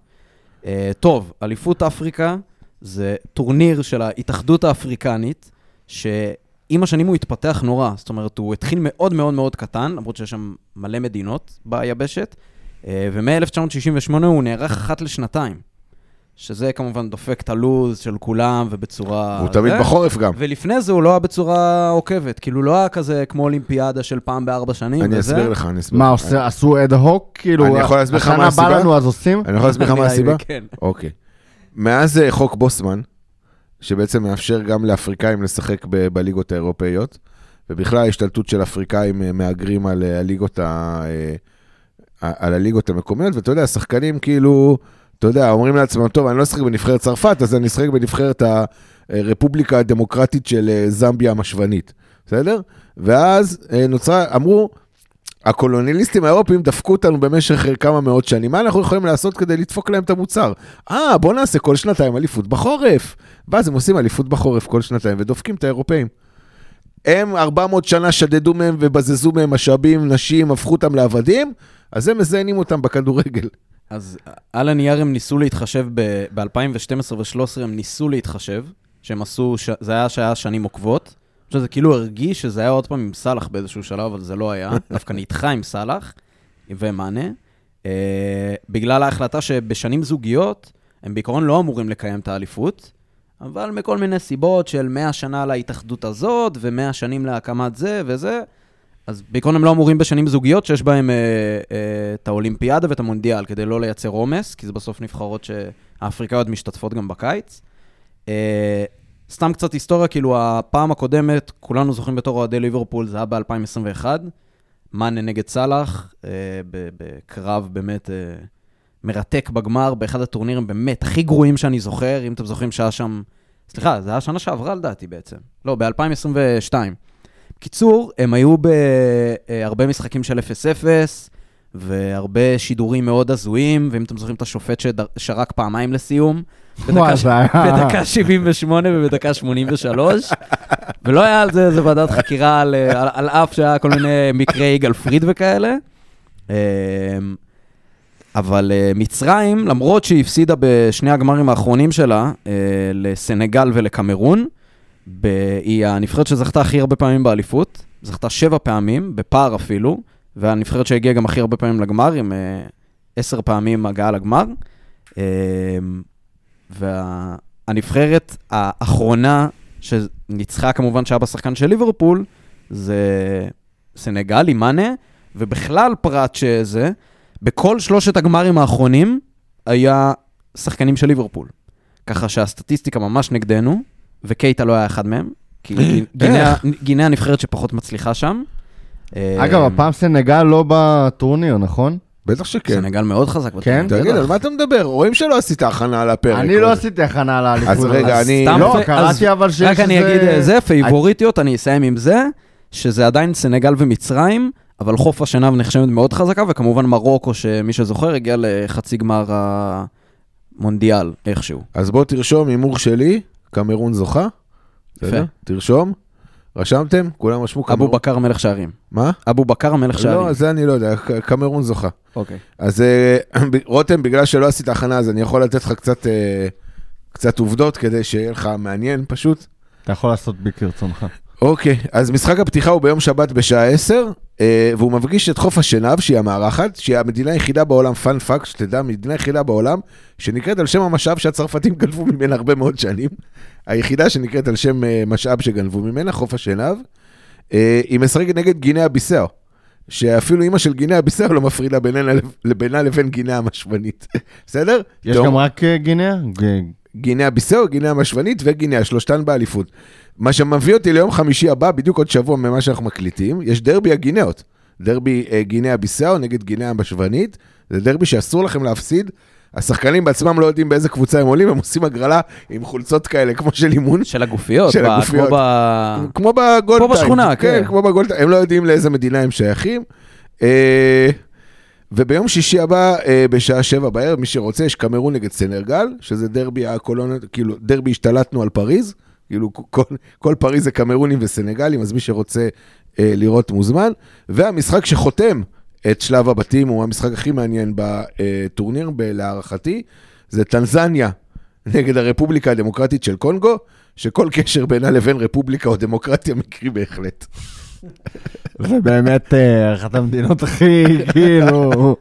אה, טוב, אליפות אפריקה זה טורניר של ההתאחדות האפריקנית, שעם השנים הוא התפתח נורא, זאת אומרת, הוא התחיל מאוד מאוד מאוד קטן, למרות שיש שם מלא מדינות ביבשת, אה, ומ-1968 הוא נערך אחת לשנתיים, שזה כמובן דופק את הלו"ז של כולם ובצורה... הוא תמיד זה. בחורף גם. ולפני זה הוא לא היה בצורה עוקבת, כאילו לא היה כזה כמו אולימפיאדה של פעם בארבע שנים. אני וזה. אסביר לך, אני אסביר מה. עושה- עשו אד הוק? כאילו, אני יכול להסביר לך מה השנה הסיבה? בא לנו אז עושים? אני יכול להסביר לך מה הסיבה? כן. אוקיי. מאז אה, חוק בוסמן, שבעצם מאפשר גם לאפריקאים לשחק ב- בליגות האירופאיות, ובכלל ההשתלטות של אפריקאים אה, מהגרים על אה, הליגות, ה... אה, על הליגות המקומיות, ואתה יודע, השחקנים כאילו, אתה יודע, אומרים לעצמם, טוב, אני לא אשחק בנבחרת צרפת, אז אני אשחק בנבחרת הרפובליקה הדמוקרטית של אה, זמביה המשוונית, בסדר? ואז אה, נוצרה, אמרו, הקולוניאליסטים האירופים דפקו אותנו במשך אה, כמה מאות שנים, מה אנחנו יכולים לעשות כדי לדפוק להם את המוצר? אה, בוא נעשה כל שנתיים אליפות בחורף. ואז הם עושים אליפות בחורף כל שנתיים ודופקים את האירופאים. הם 400 שנה שדדו מהם ובזזו מהם משאבים, נשים, הפכו אותם לעבדים, אז הם מזיינים אותם בכדורגל. אז על הנייר הם ניסו להתחשב, ב-2012 ו-2013 הם ניסו להתחשב, שהם עשו, ש... זה היה שהיה שנים עוקבות. שזה כאילו הרגיש שזה היה עוד פעם עם סאלח באיזשהו שלב, אבל זה לא היה. דווקא נדחה עם סאלח ומענה. אה, בגלל ההחלטה שבשנים זוגיות, הם בעיקרון לא אמורים לקיים את האליפות, אבל מכל מיני סיבות של 100 שנה להתאחדות הזאת, ו-100 שנים להקמת זה וזה, אז בעיקרון הם לא אמורים בשנים זוגיות שיש בהם אה, אה, את האולימפיאדה ואת המונדיאל, כדי לא לייצר עומס, כי זה בסוף נבחרות שהאפריקאיות משתתפות גם בקיץ. אה, סתם קצת היסטוריה, כאילו הפעם הקודמת, כולנו זוכרים בתור אוהדי ליברפול, זה היה ב-2021, מאנה נגד סאלח, אה, בקרב באמת אה, מרתק בגמר, באחד הטורנירים באמת הכי גרועים שאני זוכר, אם אתם זוכרים שהיה שם... סליחה, זה היה שנה שעברה לדעתי בעצם. לא, ב-2022. בקיצור, הם היו בהרבה משחקים של 0-0, והרבה שידורים מאוד הזויים, ואם אתם זוכרים את השופט ששרק פעמיים לסיום, בדקה, ש... בדקה 78 ובדקה 83, ולא היה על זה איזה ועדת חקירה על, על, על אף שהיה כל מיני מקרי יגאל פריד וכאלה. אמ, אבל אה, מצרים, למרות שהיא הפסידה בשני הגמרים האחרונים שלה, אה, לסנגל ולקמרון, ב- היא הנבחרת שזכתה הכי הרבה פעמים באליפות, זכתה שבע פעמים, בפער אפילו, והנבחרת שהגיעה גם הכי הרבה פעמים לגמר, עם אה, עשר פעמים הגעה לגמר. אה, והנבחרת האחרונה שניצחה כמובן שהיה בשחקן של ליברפול, זה סנגל עם מאנה, ובכלל פרט שזה, בכל שלושת הגמרים האחרונים היה שחקנים של ליברפול. ככה שהסטטיסטיקה ממש נגדנו, וקייטה לא היה אחד מהם, כי גינאה- גינאה הנבחרת שפחות מצליחה שם. אגב, אה, הפעם סנגל לא בטורניר, נכון? בטח שכן. סנגל מאוד חזק. כן? בטורניר, תגיד, בטח. על מה אתה מדבר? רואים שלא עשית הכנה לפרק. אני לא עשיתי הכנה לאליפות. אז רגע, אני- לא, קראתי אבל שיש רק אני אגיד אה, זה, פייבוריטיות, אני אסיים עם זה, שזה עדיין סנגל ומצרים, אבל חוף השנהב נחשבת מאוד חזקה, וכמובן מרוקו, שמי שזוכר, הגיע לחצי גמר המונדיאל, איכשהו. אז בוא תרשום הימור שלי, קמרון זוכה. בסדר? תרשום. רשמתם? כולם רשמו אבו קמרון. בכר מלך שערים. מה? אבו בכר המלך שערים. לא, זה אני לא יודע, קמרון זוכה. אוקיי. אז אה, רותם, בגלל שלא עשית הכנה, אז אני יכול לתת לך קצת, אה, קצת עובדות כדי שיהיה לך מעניין פשוט. אתה יכול לעשות בי כרצונך. אוקיי, אז משחק הפתיחה הוא ביום שבת בשעה 10, אה, והוא מפגיש את חוף השנהב, שהיא המארחת, שהיא המדינה היחידה בעולם, fun fact, שתדע, המדינה היחידה בעולם, שנקראת על שם המשאב שהצרפתים גנבו ממנה הרבה מאוד שנים. היחידה שנקראת על שם אה, משאב שגנבו ממנה, חוף השנהב. אה, היא משחקת נגד גינאה ביסאו, שאפילו אימא של גינאה ביסאו לא מפרידה בינה, לבין גינאה המשוונית. בסדר? יש. גם רק אה, גינאה? גינאה ביסאו, גינאה המשוונית וגינאה, שלושתן באליפות. מה שמביא אותי ליום חמישי הבא, בדיוק עוד שבוע ממה שאנחנו מקליטים, יש דרבי הגינאות. דרבי אה, גינאה ביסאו נגד גינאה המשוונית, זה דרבי שאסור לכם להפסיד. השחקנים בעצמם לא יודעים באיזה קבוצה הם עולים, הם עושים הגרלה עם חולצות כאלה, כמו של אימון. של הגופיות, של הגופיות. כמו ב... כמו בגולדטיים. כמו בשכונה, כן. כמו בגולדטיים, הם לא יודעים לאיזה מדינה הם שייכים. אה, וביום שישי הבא, אה, בשעה שבע בערב, מי שרוצה, יש קמרון נגד סנרגל, שזה דרבי הקולונות, כאילו, דרבי השתלטנו על פריז, כאילו, כל, כל פריז זה קמרונים וסנגלים, אז מי שרוצה אה, לראות מוזמן. והמשחק שחותם את שלב הבתים, הוא המשחק הכי מעניין בטורניר, ב- להערכתי, זה טנזניה נגד הרפובליקה הדמוקרטית של קונגו, שכל קשר בינה לבין רפובליקה או דמוקרטיה מקרי בהחלט. זה באמת אה, אחת המדינות הכי, כאילו...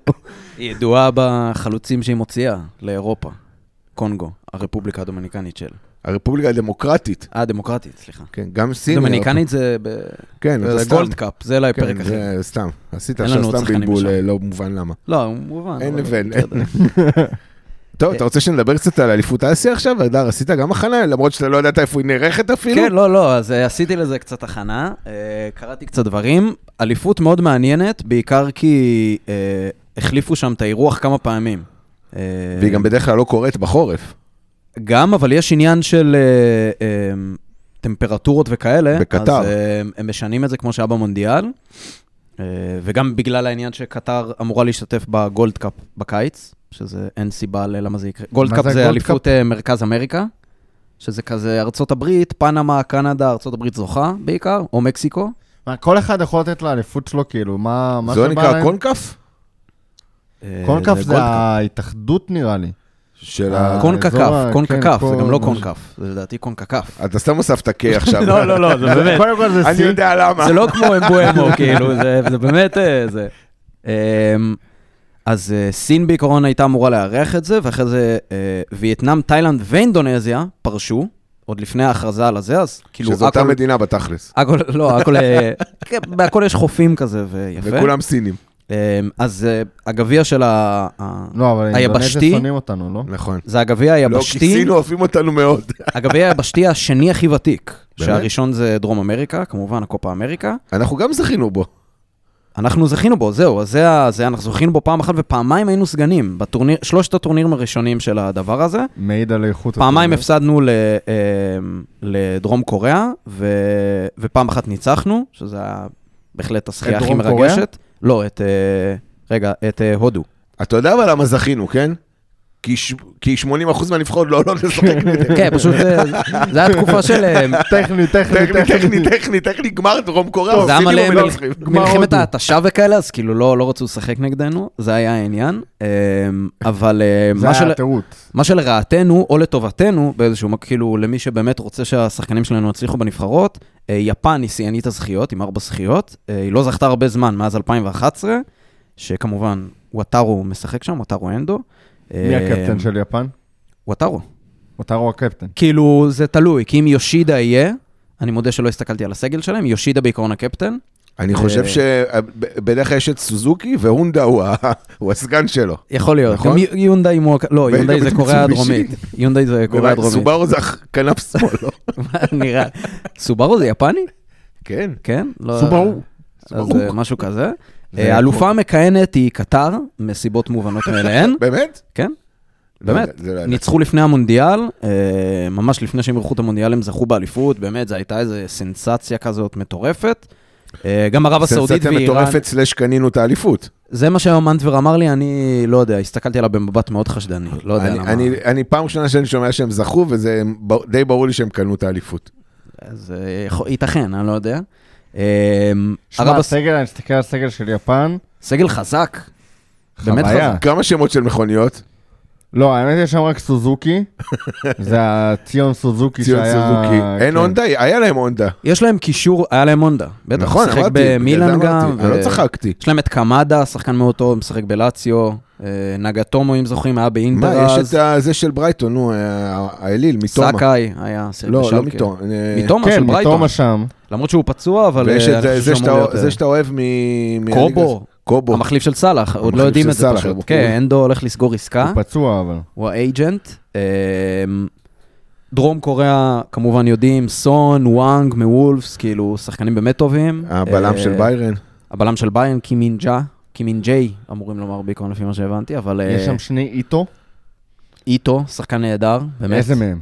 היא ידועה בחלוצים שהיא מוציאה לאירופה. קונגו, הרפובליקה הדומיניקנית של. הרפובליקה הדמוקרטית, אה, דמוקרטית, סליחה. כן, גם סין. דומיניקנית זה ב... כן, זה סתם. גולד קאפ, זה אולי כן, פרק אחר. זה סתם. עשית עכשיו סתם בלבול. אה, לא מובן למה. לא, מובן. אין בסדר. טוב, אתה רוצה שנדבר קצת על אליפות אסיה עכשיו? הדר, עשית גם הכנה, למרות שאתה לא ידעת איפה היא נערכת אפילו? כן, לא, לא, אז אה, עשיתי לזה קצת הכנה, אה, קראתי קצת דברים. אליפות מאוד מעניינת, בעיקר כי אה, החליפו שם את האירוח כמה פעמים. אה, והיא גם בדרך כלל לא קורית בחורף. גם, אבל יש עניין של אה, אה, טמפרטורות וכאלה. בקטר. אז אה, הם משנים את זה כמו שהיה במונדיאל. אה, וגם בגלל העניין שקטר אמורה להשתתף בגולד קאפ בקיץ, שזה אין סיבה ללמה זה יקרה. גולד מה קאפ זה זה גולד אליפות אה, מרכז אמריקה, שזה כזה ארצות הברית, פנמה, קנדה, ארצות הברית זוכה בעיקר, או מקסיקו. מה, כל אחד יכול לתת לאליפות שלו, כאילו, מה מה זה נקרא להם? קונקף? אה, קונקף זה. ההתאחדות נראה לי. של אה, ה... קונקקף, ה- קונקקף, כן, זה גם לא. קונקף, זה לדעתי קונקקף. אתה סתם הוספת K עכשיו. לא, לא, לא, זה באמת. קודם כל זה אני סין. יודע למה. זה לא כמו אמבואמו, כאילו, זה באמת זה. אז אה, סין בעיקרון הייתה אמורה לארח את זה, ואחרי זה אה, וייטנאם, תאילנד ואינדונזיה פרשו, עוד לפני ההכרזה על הזה, אז כאילו שזו אותה מדינה בתכלס. הכל, לא, הכל, אה, כן, בהכל יש חופים כזה, ויפה. וכולם סינים. אז הגביע של ה... לא, אבל אינדונזיה היבשתי, שונאים אותנו, לא? נכון. זה הגביע לא, כי היבשתי, סין אוהבים אותנו מאוד. הגביע היבשתי השני הכי ותיק, באמת? שהראשון זה דרום אמריקה, כמובן, הקופה אמריקה. אנחנו גם זכינו בו. אנחנו זכינו בו, זהו, אז זה, זה אנחנו זכינו בו פעם אחת ופעמיים היינו סגנים, בטורניר, שלושת הטורנירים הראשונים של הדבר הזה. מעיד על איכות. פעמיים הטורניר. הפסדנו ל, אה, לדרום קוריאה, ו, ופעם אחת ניצחנו, שזה היה בהחלט השחייה את הכי דרום קוריאה? מרגשת. לא, את, אה, רגע, את אה, הודו. אתה יודע אבל למה זכינו, כן? כי ש- כי 80% מהנבחרות לא עולות לשחק נגדנו. כן, פשוט זה, זה היה תקופה של... אה, טכני, טכני, טכני, טכני, טכני, טכני, גמר דרום קוריאה, זה היה מלא מלחמת. ההתשה וכאלה, אז כאילו לא, לא רצו לשחק נגדנו, זה היה העניין. אה, אבל אה, מה שלרעתנו או לטובתנו, באיזשהו, כאילו, למי שבאמת רוצה שהשחקנים שלנו יצליחו בנבחרות, אה, יפן היא שיאנית הזכיות, עם ארבע זכיות. אה, היא לא זכתה הרבה זמן, מאז 2011, שכמובן, וואטארו משחק שם, וואטארו אנדו. מי אה, הקפטן של יפן? וואטארו. אותרו הקפטן. כאילו, זה תלוי, כי אם יושידה יהיה, אני מודה שלא הסתכלתי על הסגל שלהם, יושידה בעיקרון הקפטן. אני חושב אה, שבדרך כלל יש את סוזוקי, והונדה הוא הסגן שלו. יכול להיות. נכון? גם יו- יונדאי הוא... לא, יונדאי זה קוריאה. הדרומית. יונדאי זה קוריאה הדרומית. סובארו זה כנף שמאל, לא? נראה. סובארו זה יפני? כן. כן? לא- סובארו. אז. אה, משהו כזה. זה אה, האלופה המכהנת היא קטר, מסיבות מובנות מאליהן. באמת? כן, לא באמת. זה לא. ניצחו לפני המונדיאל, אה, ממש לפני שהם אירחו את המונדיאל הם זכו באליפות, באמת, זו הייתה איזו סנסציה כזאת מטורפת. אה, גם ערב הסעודית סנסציה ואיראן, מטורפת סלש קנינו את האליפות. זה מה שהיום מנטבר אמר לי, אני לא יודע, הסתכלתי עליו במבט מאוד חשדני, לא יודע למה. אני- פעם ראשונה שאני שומע שהם זכו, וזה די ברור לי שהם קנו את האליפות. יכול- ייתכן, אני לא יודע. אה, שמע, הסגל, אני מסתכל על הסגל של יפן, סגל חזק, באמת. חזק. כמה שמות של מכוניות? לא, האמת יש שם רק סוזוקי, זה הציון סוזוקי ציון שהיה... סוזוקי. אין כן. הונדה? היה להם הונדה. יש להם קישור, היה להם הונדה. בטח, נכון, שיחק במילאן. גם. אני לא צחקתי. יש להם את קמאדה, שחקן מאוד טוב, משחק בלציו. אה, נגטומו, אם זוכרים, היה באינטר מה, יש אז. את זה של ברייטון, נו, אה, האליל, מתומה. סאקאי היה לא, לא בשלקה. מתומה. אה, מתומה כן, של ברייטון. מתומה שם. למרות שהוא פצוע, אבל... ויש את זה- שאתה- אוהב מ... קובו. קובו. המחליף של סאלח, עוד לא יודעים את זה פשוט. כן, אנדו הולך לסגור עסקה, הוא פצוע, אבל. הוא ה agent. אה, דרום קוריאה, כמובן יודעים, סון, וואנג, מוולפס, כאילו, שחקנים באמת טובים. הבלם אה, של ביירן. הבלם של ביירן, קימין ג'ה, קימין ג'יי, אמורים לומר בעיקרון לפי מה שהבנתי, אבל... יש אה, שם שני איטו. איטו, שחקן נהדר, באמת. איזה מהם?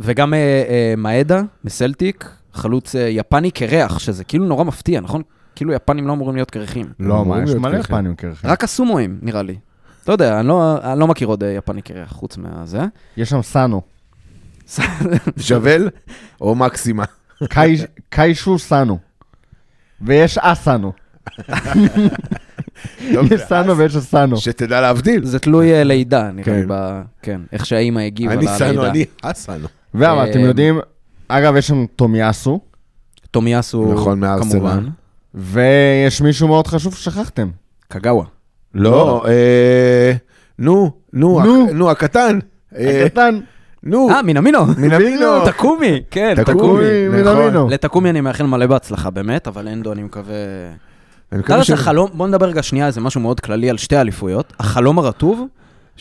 וגם אה, אה, מאדה, מסלטיק, חלוץ אה, יפני קרח, שזה כאילו נורא מפתיע, נכון? כאילו יפנים לא אמורים להיות קרחים. לא, מה, יש מלא קרחים. יפנים קרחים. רק הסומואים, נראה לי. לא יודע, אני לא, אני לא מכיר עוד אה, יפני קרח חוץ מהזה. יש שם סאנו. ז'בל או מקסימה? קאי- קיישו סאנו. ויש אסאנו. טוב, יש סאנו ויש אסאנו. שתדע להבדיל. זה תלוי אה, לידה, נראה לי, כן. כן, איך שהאימא הגיבה אני ללידה. אני אסנו. ואבל, אתם אה, יודעים, אגב, יש שם תומיאסו, תומיאסו, נכון, מארסנל. כמובן. ויש מישהו מאוד חשוב ששכחתם. קגאווה. לא, אה, נו, נו, נו. הק- נו, הקטן. אה, הקטן. נו, אה, מינמינו. מינמינו. תקומי, כן, תקומי, תקומי נכון. מינמינו. לתקומי אני מאחל מלא בהצלחה, באמת, אבל אנדו, אני מקווה... אני אתה יודע מקווה ש- שהחלום, בוא נדבר רגע שנייה, איזה משהו מאוד כללי על שתי אליפויות. החלום הרטוב,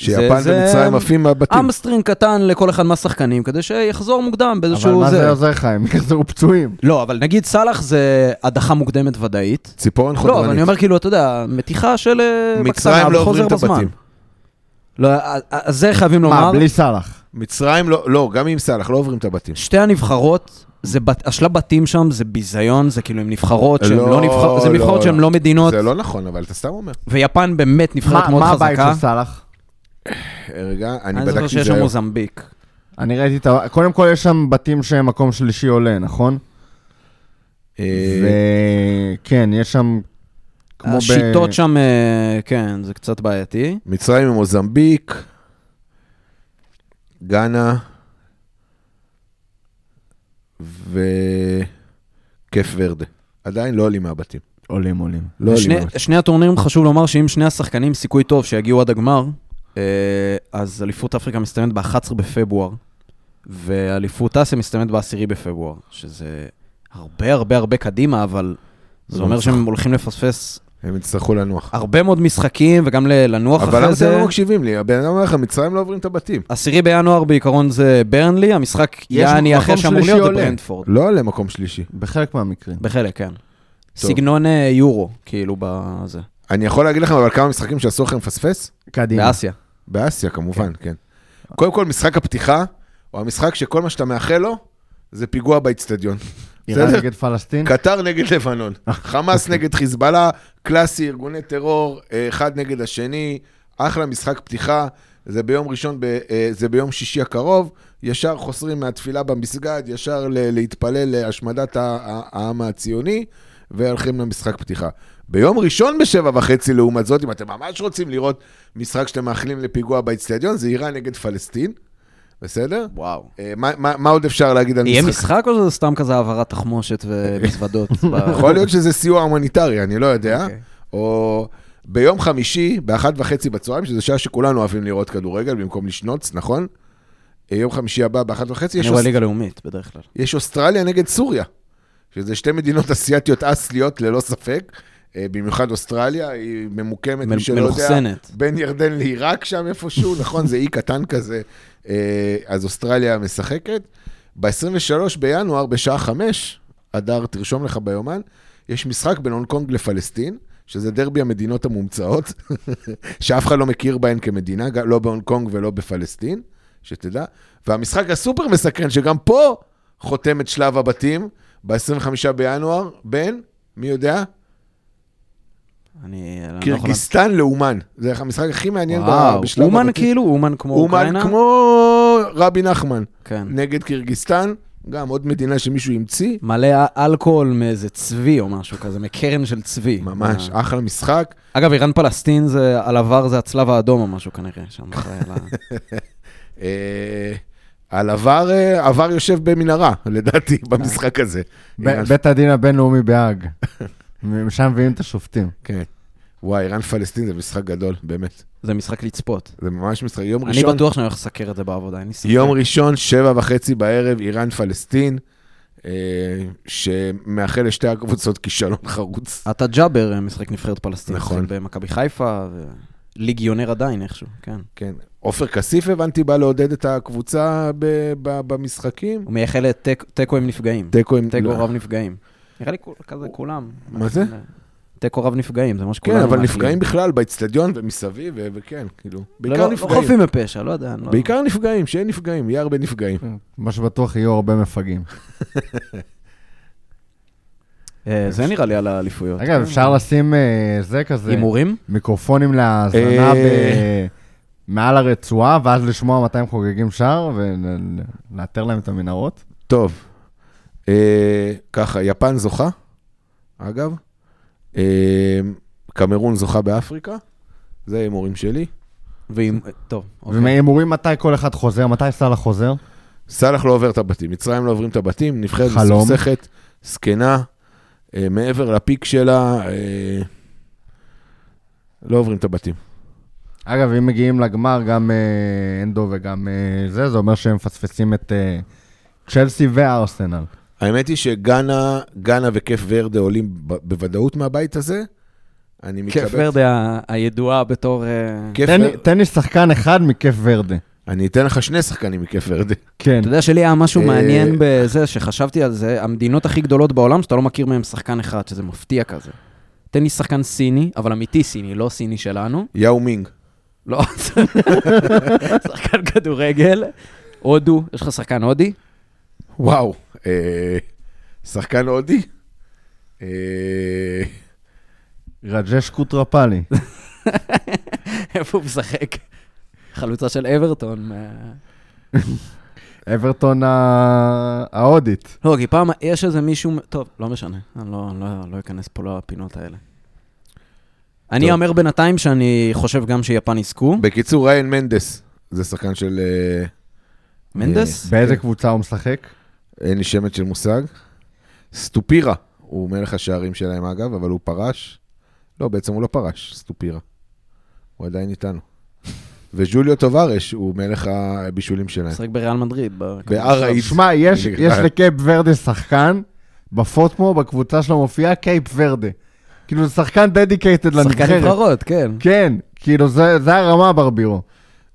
שיפן זה- זה- ומצרים עפים מהבתים. hamstring קטן לכל אחד מהשחקנים, כדי שיחזור מוקדם אבל באיזשהו... מה זה עוזר לך? הם יחזרו פצועים. לא, אבל נגיד סאלח זה הדחה מוקדמת ודאית. ציפורן לא, חודרנית. אבל אני אומר כאילו, אתה יודע, מתיחה של אה, מצרים לא עוברים את. הבתים. לא, אז- אז זה חייבים מה, לומר, בלי סאלח. מצרים לא, לא, גם עם סאלח, לא עוברים את הבתים. שתי הנבחרות, זה בת- השלב בתים שם זה ביזיון, זה כאילו עם נבחרות שהן לא, לא נבחרות, זה לא, נבחרות שהן לא. לא מדינות, זה לא נכון, אבל אתה סתם אומר. ויפן באמת נבחרת מה מאוד מה הבית חזקה. של סאלח? רגע, אני אני זוכר בדקתי שיש את שם זה. מוזמביק. אני ראיתי את ה... קודם כל יש שם בתים שהם מקום שלישי עולה, נכון? אה, וכן, יש שם... כמו ב- השיטות שם, אה, כן, זה קצת בעייתי. מצרים עם מוזמביק, גאנה, וכיף ורדה. עדיין לא עולים מהבתים. עולים, עולים. לא עולים שני. שני הטורנירים, חשוב לומר שאם שני השחקנים סיכוי טוב שיגיעו עד הגמר, אז אליפות אפריקה מסתיימת ב-11 בפברואר, ואליפות אסיה מסתיימת ב-10 בפברואר, שזה הרבה הרבה הרבה קדימה, אבל זה לא אומר. שהם הולכים לפספס הם יצטרכו לנוח. הרבה מאוד משחקים, וגם לנוח אבל למה אחרי אתם זה. לא מקשיבים לי? הבן אדם אומר לך, מצרים לא עוברים את הבתים. עשירי בינואר בעיקרון זה ברנלי, המשחק יעני אחר שאמור להיות זה. ברנדפורד. לא עולה מקום שלישי. בחלק מהמקרים. בחלק, כן. סגנון אה, יורו, כאילו בזה. אני יכול להגיד לכם אבל כמה משחקים שאסור לכם לפספס? קדימה. באסיה. באסיה כמובן, כן. קודם כל, משחק הפתיחה, או המשחק שכל מה שאתה מאחל לו, זה פיגוע באיצטדיון. איראן? נגד פלסטין? קטר נגד לבנון, חמאס נגד חיזבאללה, קלאסי, ארגוני טרור, אה, אחד נגד השני, אחלה משחק פתיחה, זה ביום ראשון, ב, אה, זה ביום שישי הקרוב, ישר חוזרים מהתפילה במסגד, ישר להתפלל להשמדת העם הציוני, והולכים למשחק פתיחה. ביום ראשון בשבע וחצי, לעומת זאת, אם אתם ממש רוצים לראות משחק שאתם מאחלים לפיגוע באיצטדיון, זה איראן נגד פלסטין, בסדר? וואו. אה, מה, מה, מה עוד אפשר להגיד על יהיה משחק? משחק או שזה סתם כזה העברת תחמושת ומזוודות? יכול להיות שזה סיוע הומניטרי, אני לא יודע. אוקיי. או ביום חמישי, באחת וחצי בצהריים, שזו שעה שכולנו אוהבים לראות כדורגל במקום לשנוץ, נכון? אה, יום חמישי הבא באחת וחצי, יש, אני רואה אוס... ליגה לאומית בדרך כלל. יש אוסטרליה נגד סוריה, שזה שתי מדינות אסיאתיות אסליות ללא ספק, במיוחד אוסטרליה, היא ממוקמת, מי שלא יודע, מלוכסנת. בין ירדן לעיראק שם איפשהו, נכון? זה אי קטן כזה, אה, אז אוסטרליה משחקת. ב-23 בינואר, בשעה 5, אדר, תרשום לך ביומן, יש משחק בין הונג קונג לפלסטין, שזה דרבי המדינות המומצאות, שאף אחד לא מכיר בהן כמדינה, לא בהונג קונג ולא בפלסטין, שתדע. והמשחק הסופר מסקרן, שגם פה חותם את שלב הבתים, ב-25 בינואר, בין, מי יודע? אני אני לא יכול... קירגיסטן לאומן. זה המשחק הכי מעניין וואו, בשלב אומן הבתים. כאילו, אומן כמו אומן אוקראינה? כמו רבי נחמן. כן. נגד קירגיסטן, גם עוד מדינה שמישהו המציא. מלא אלכוהול מאיזה צבי או משהו כזה, מקרן של צבי. ממש, אה. אחלה משחק. אגב, איראן פלסטין זה, על עבר זה הצלב האדום או משהו כנראה, שם אחראי על ה- אה, על עבר, אה, עבר יושב במנהרה, לדעתי, במשחק הזה. בית הדין הבינלאומי בהאג. משם מביאים את השופטים. כן. וואי, איראן פלסטין זה משחק גדול, באמת. זה משחק לצפות. זה ממש משחק. יום אני ראשון, בטוח שאני הולך לסקר את זה בעבודה, אין לי ספק. יום ראשון, שבע וחצי בערב, איראן פלסטין, אה, שמאחל לשתי הקבוצות כישלון חרוץ. אתה ג'אבר אה, משחק נבחרת פלסטין. נכון. במכבי חיפה, וליגיונר עדיין איכשהו, כן. כן. עופר כסיף, הבנתי, בא לעודד את הקבוצה ב- ב- במשחקים. הוא מייחל לתיקו עם נפגעים. תיקו עם... תיקו לא. רב נפגעים. נראה לי כזה כולם. מה זה? תיקו רב נפגעים, זה מה כן, שכולנו... אבל. נפגעים בכלל באצטדיון ומסביב, ו- וכן, כאילו, לא, בעיקר לא, לא נפגעים. חפים מפשע, לא יודע. בעיקר נפגעים, שאין נפגעים, יהיה הרבה נפגעים. מה שבטוח יהיו הרבה מפגעים. אה, זה נראה לי על האליפויות. אגב, אפשר לשים אה, זה כזה, הימורים? מיקרופונים להאזנה אה. ב- מעל הרצועה, ואז לשמוע מתי הם חוגגים שער, ולאתר להם את המנהרות. טוב, אה, ככה, יפן זוכה, אגב. אה, קמרון זוכה באפריקה, זה ההימורים שלי. ועם... טוב, אוקיי. ומהימורים מתי כל אחד חוזר, מתי סאלח חוזר? סאלח לא עובר את הבתים, מצרים לא עוברים את הבתים, נבחרת. מסוכסכת, זקנה, אה, מעבר לפיק שלה, אה, לא עוברים את הבתים. אגב, אם מגיעים לגמר, גם אה, אנדו וגם אה, זה, זה אומר שהם מפספסים את אה, צ'לסי וארסנל. האמת היא שגאנה, גאנה וכיף ורדה עולים בוודאות מהבית הזה. אני מתלבט. כיף ורדה הידועה בתור... אה, תן, לי שחקן אחד מכיף ורדה. אני אתן לך שני שחקנים מכיף ורדה. כן. אתה יודע שלי היה משהו אה, מעניין בזה, שחשבתי על זה, המדינות הכי גדולות בעולם, שאתה לא מכיר מהם שחקן אחד, שזה מפתיע כזה. תן לי שחקן סיני, אבל אמיתי סיני, לא סיני שלנו. יאו מינג. לא, שחקן כדורגל. הודו, יש לך שחקן הודי? וואו. אה, שחקן הודי? אה, רג'ש קוטרפלי. איפה הוא משחק? חלוצה של אברטון. מה- אברטון ההודית. לא, כי פעם יש איזה מישהו, טוב, לא משנה, אני לא, לא, לא אכנס פה לפינות האלה. אני. אומר בינתיים שאני חושב גם שיפן יזכו. בקיצור, ריין מנדס. זה שחקן של... אה, מנדס? באיזה כן. קבוצה הוא משחק? אין לי שמץ של מושג. סטופירה. הוא מלך השערים שלהם אגב, אבל הוא פרש. לא, בעצם הוא לא פרש, סטופירה. הוא עדיין איתנו. וג'וליו טווארש הוא מלך הבישולים שלהם. משחק בריאל מדריד. ב- בארעית. שמע, יש. יש לקייפ ורדה שחקן, בפוטמוב, בקבוצה שלו מופיע קייפ ורדה. כאילו, זה שחקן dedicated שחקן לנבחרת. נבחרות, כן. כן, כאילו, זה זה הרמה ברבירו.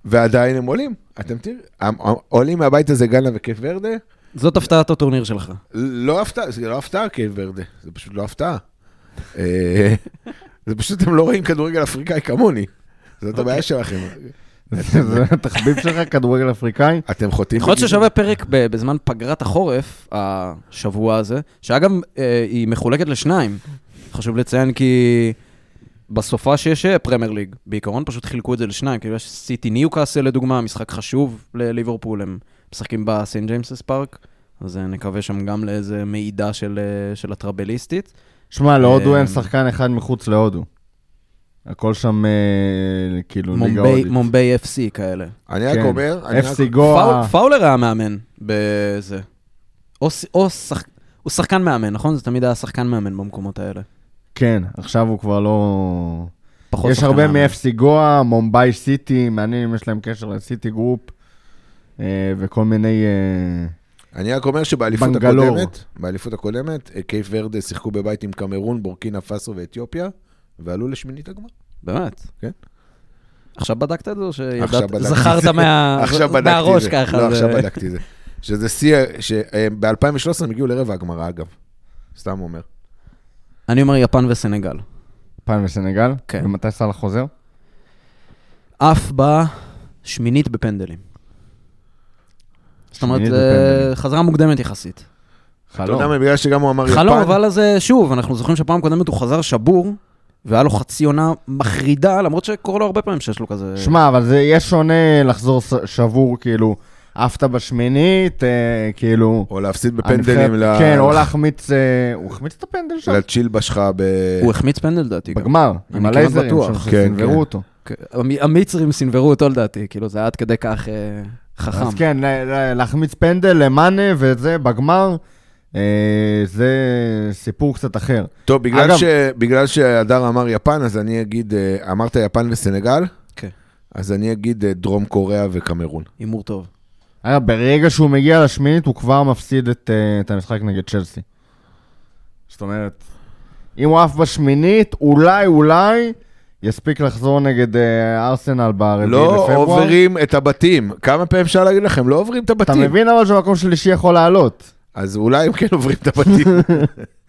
ועדיין הם עולים. אתם תראו, עולים מהבית הזה גאנה וקייפ ורדה. זאת הפתעת הטורניר שלך. לא הפתעה, זה לא הפתעה כיף ורדה, זה פשוט לא הפתעה. אה, זה פשוט, הם לא רואים כדורגל אפריקאי כמוני. זאת הבעיה שלכם. זה התחביב שלך, כדורגל אפריקאי? אתם חוטאים... יכול להיות. ששווה פרק בזמן פגרת החורף, השבוע הזה, שאגב, אה, היא מחולקת לשניים. חשוב לציין כי בסופה שיש אה, פרמייר ליג, בעיקרון פשוט חילקו את זה לשניים, כאילו יש סיטי ניוקאסל לדוגמה, משחק חשוב לליברפול, הם משחקים בסנט ג'יימסס פארק, אז אה, נקווה שם גם לאיזה מעידה של, אה, של הטרבליסטית. שמע, להודו אה, אין שחקן אחד מחוץ להודו. הכל שם, כאילו, ליגה הודית. מומביי FC כאלה. אני רק כן. אומר, FC גואה. פאול- פאולר היה מאמן בזה. או, ס- או שח... הוא שחקן מאמן, נכון? זה תמיד היה שחקן מאמן במקומות האלה. כן, עכשיו הוא כבר לא... פחות יש שחקן הרבה מאמן. מ-FC גואה, מומביי סיטי, מעניין אם יש להם קשר לסיטי גרופ, וכל מיני... אה, אני רק אומר שבאליפות בנגלור. הקודמת, באליפות הקודמת, אה, קייפ ורדה שיחקו בבית עם קמרון, בורקינה פאסו ואתיופיה, ועלו לשמינית הגמר. באמת? כן. עכשיו בדקת את זה, או עכשיו שידעת, בדקתי זכרת את זה. מה... עכשיו בדקתי את מהראש. ככה? לא, עכשיו בדקתי את זה. שזה שיא, שב-2013 הם הגיעו לרבע הגמרא, אגב. סתם אומר. אני אומר יפן וסנגל. פן וסנגל? כן. ומתי סאלח חוזר? עף בשמינית בפנדלים. זאת אומרת, זה בפנדלים. חזרה מוקדמת יחסית. אתה חלום. יודע מה, בגלל שגם הוא אמר יפן. חלום, אבל אז אה, שוב, אנחנו זוכרים שפעם קודמת הוא חזר שבור, והיה לו חצי עונה מחרידה, למרות שקורה לו הרבה פעמים שיש לו כזה... שמע, אבל זה יהיה שונה לחזור שבור, כאילו, עפת בשמינית, אה, כאילו... או להפסיד בפנדלים ל- כן, או להחמיץ... אה, הוא החמיץ את הפנדל שם? לצ'ילבה שלך ב... הוא החמיץ פנדל לדעתי. בגמר, עם הלייזרים כן, שסנוורו כן. אותו. כן, המ- המצרים סינוורו אותו לדעתי, כאילו זה היה עד כדי כך אה, חכם. אז כן, להחמיץ פנדל למאנה וזה בגמר, אה, זה סיפור קצת אחר. טוב, בגלל, אגב- ש... בגלל שהדר אמר יפן, אז אני אגיד, אה, אמרת יפן וסנגל? כן. אז אני אגיד אה, דרום קוריאה וקמרון. הימור טוב. אגב, ברגע שהוא מגיע לשמינית, הוא כבר מפסיד את, את המשחק נגד צ'לסי. זאת אומרת, אם הוא עף בשמינית, אולי, אולי, יספיק לחזור נגד אה, ארסנל ברביעי לא לפברואר. עוברים את הבתים. כמה פעמים אפשר להגיד לכם? לא עוברים את אתה הבתים. מבין אבל שמקום שלישי יכול לעלות. אז אולי הם כן עוברים את הבתים.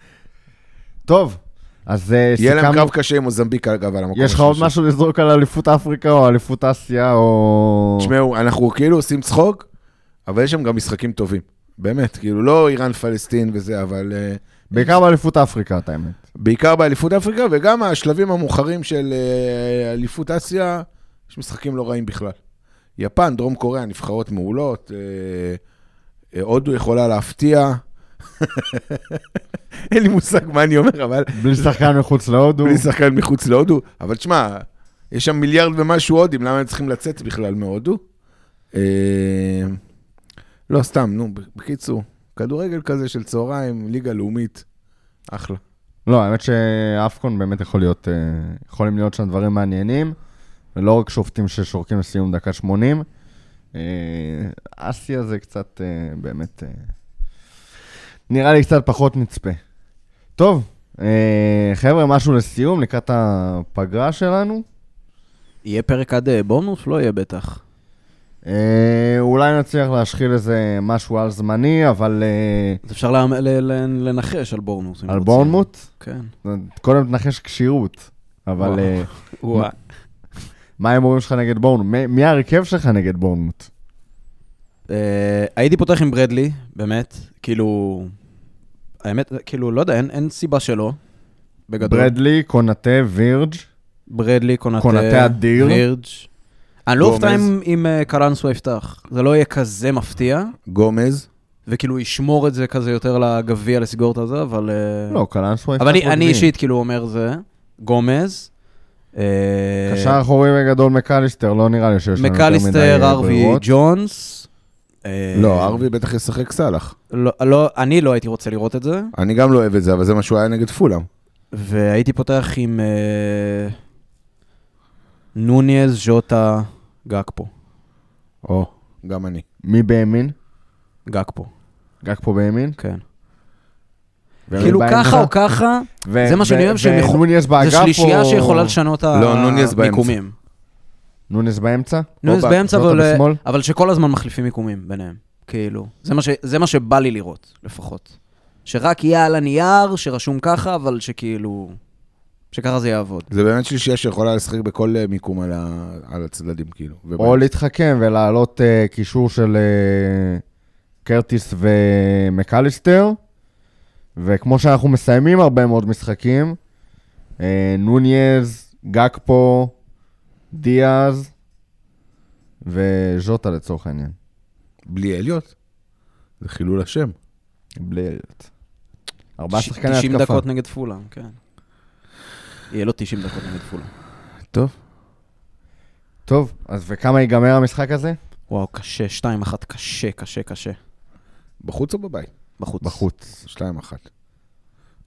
טוב, אז אה, יהיה להם סיכמנו... קרב קשה עם מוזמביק, אגב, על המקום יש לך עוד. משהו לזרוק על אליפות אפריקה או אליפות אסיה או... תשמעו, אנחנו כאילו עושים צחוק, אבל יש שם גם משחקים טובים. באמת, כאילו, לא איראן פלסטין וזה, אבל אה, בעיקר באליפות אפריקה, את האמת. בעיקר באליפות אפריקה, וגם השלבים המאוחרים של אה, אליפות אסיה, יש משחקים לא רעים בכלל. יפן, דרום קוריאה, נבחרות מעולות, אה, אה, הודו יכולה להפתיע. אין לי מושג מה אני אומר, אבל בלי שחקן מחוץ להודו. בלי שחקן מחוץ להודו. אבל תשמע, יש שם מיליארד ומשהו הודים, למה הם צריכים לצאת בכלל מהודו? לא, סתם, נו, בקיצור, כדורגל כזה של צהריים, ליגה לאומית, אחלה. לא, האמת שאפקון באמת יכול להיות, אה, יכולים להיות שם דברים מעניינים, ולא רק שופטים ששורקים לסיום דקה 80. אה, אסיה זה קצת אה, באמת, אה, נראה לי קצת פחות נצפה. טוב, חבר'ה, משהו לסיום לקראת הפגרה שלנו. יהיה פרק עד בונוס? לא יהיה בטח. אה, אולי נצליח להשחיל איזה משהו על זמני, אבל אה, אז אפשר לה- ל- לנחש על בורנוס. אם על. בורנמוט, כן. קודם תנחש כשירות. אבל וואו. אה. מה ההימורים שלך נגד בורנמוט? מי- ההרכב שלך נגד בורנמוט? אה, הייתי פותח עם ברדלי, באמת. כאילו... האמת, כאילו, לא יודע, אין, אין סיבה שלא. בגדול. ברדלי, קונאטה, וירג', ברדלי, אדיר. וירג'. אני לא אופתע. אם, אם אה, קלנסו יפתח. זה לא יהיה כזה מפתיע, גומז, וכאילו ישמור את זה כזה יותר לגביע, לסגור את הזה, אבל... אה, לא, קלנסווה יפתח אבל אני. אישית כאילו אומר זה, גומז. אה, קשר אחורי בגדול מקליסטר, לא נראה לי שיש לנו יותר מדי מקליסטר, אה, ארווי, ברירות. ג'ונס. אה, לא, ארווי בטח ישחק סאלח. לא, לא, אני לא הייתי רוצה לראות את זה, אני גם לא אוהב את זה, אבל זה מה שהוא היה נגד פולאם. והייתי פותח עם אה, נוניז, ז'וטה, גקפו. או, גם אני. מי בימין? גקפו, גג פה בימין? כן. כאילו? ככה או ככה, זה מה שאני אוהב שהם יכול- ונוניס באגף זה שלישייה או- שיכולה לשנות לא. המיקומים. נוניס באמצע? או באמצע, אבל- בשמאל? אבל שכל הזמן מחליפים מיקומים ביניהם. כאילו, זה מה ש- זה מה שבא לי לראות, לפחות. שרק יהיה על הנייר, שרשום ככה, אבל שכאילו... שככה זה יעבוד. זה באמת שלישייה שיכולה לשחק בכל אה, מיקום על ה- על הצדדים, כאילו. או ובאמצע. להתחכם ולהעלות אה, קישור של אה, קרטיס ומקליסטר, וכמו שאנחנו מסיימים הרבה מאוד משחקים, אה, נוניז, גקפו, דיאז וז'וטה לצורך העניין. בלי אליוט? זה חילול השם. בלי אליוט. ארבעה שחקני 90 התקפה. דקות נגד פולאם, כן. יהיה לו 90 דקות נגד פולאם. טוב. טוב, אז וכמה ייגמר המשחק הזה? וואו, קשה, 2-1, קשה, קשה, קשה. בחוץ או בבית? בחוץ. בחוץ. 2-1.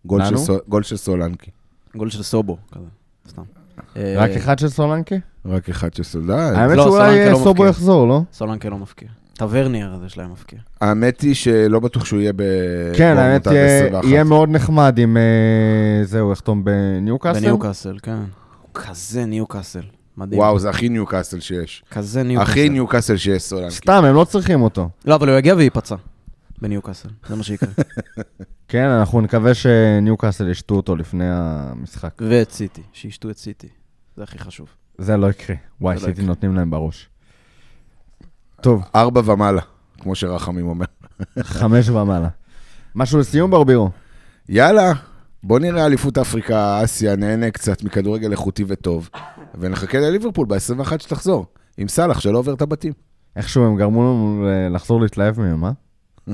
גול של גול של סולנקי. גול של סובו, כזה, סתם. רק אה, אחד של סולנקי? רק אחד של סולנקי. האמת לא, שאולי סולנקה אה, לא סובו מבקיע. יחזור, לא? סולנקה לא מפקיע. טברניאר הזה שלהם מפקיע. האמת היא שלא בטוח שהוא יהיה ב... כן, האמת יהיה- 21. יהיה מאוד נחמד אם אה, זהו, יחתום בניוקאסל. בניוקאסל, כן. הוא כזה ניוקאסל. מדהים. וואו, זה הכי ניוקאסל שיש. כזה ניוקאסל. הכי ניוקאסל שיש סולנקי. סתם, הם לא צריכים אותו. לא, אבל הוא יגיע וייפצע. בניוקאסל, זה מה שיקרה. כן, אנחנו נקווה שניוקאסל ישתו אותו לפני המשחק. ואת סיטי, שישתו את סיטי. זה הכי חשוב. זה לא יקרה. וואי, לא סיטי. נותנים להם בראש. טוב, ארבע ומעלה, כמו שרחמים אומר. חמש ומעלה. משהו לסיום, ברבירו? יאללה, בוא נראה אליפות אפריקה, אסיה, נהנה קצת מכדורגל איכותי וטוב, ונחכה לליברפול ב-21 שתחזור, עם סאלח שלא עובר את הבתים. איכשהו הם גרמו לנו אה, לחזור להתלהב מהם, אה?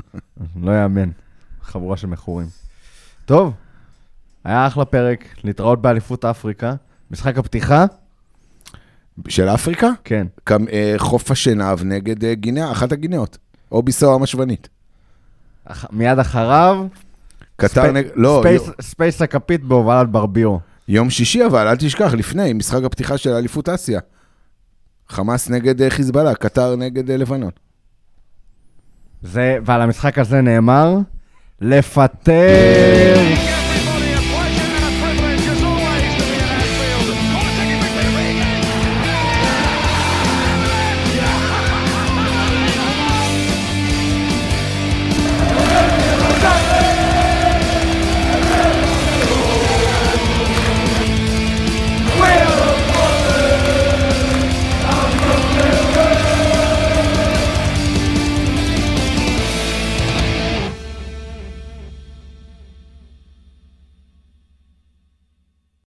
לא יאמן. חבורה של מכורים. טוב, היה אחלה פרק, להתראות באליפות אפריקה. משחק הפתיחה? של אפריקה? כן. קם, אה, חוף השנהב נגד אה, גינאה, אחת הגינאות. או ביסאו המשוונית. אח- מיד אחריו, קטר ספי- נגד... לא, ספייס- יום- ספייס הכפית בהובלת ברבירו. יום שישי אבל, אל תשכח, לפני, משחק הפתיחה של אליפות אסיה. חמאס נגד אה, חיזבאללה, קטר נגד אה, לבנון. זה, ועל המשחק הזה נאמר, לפטר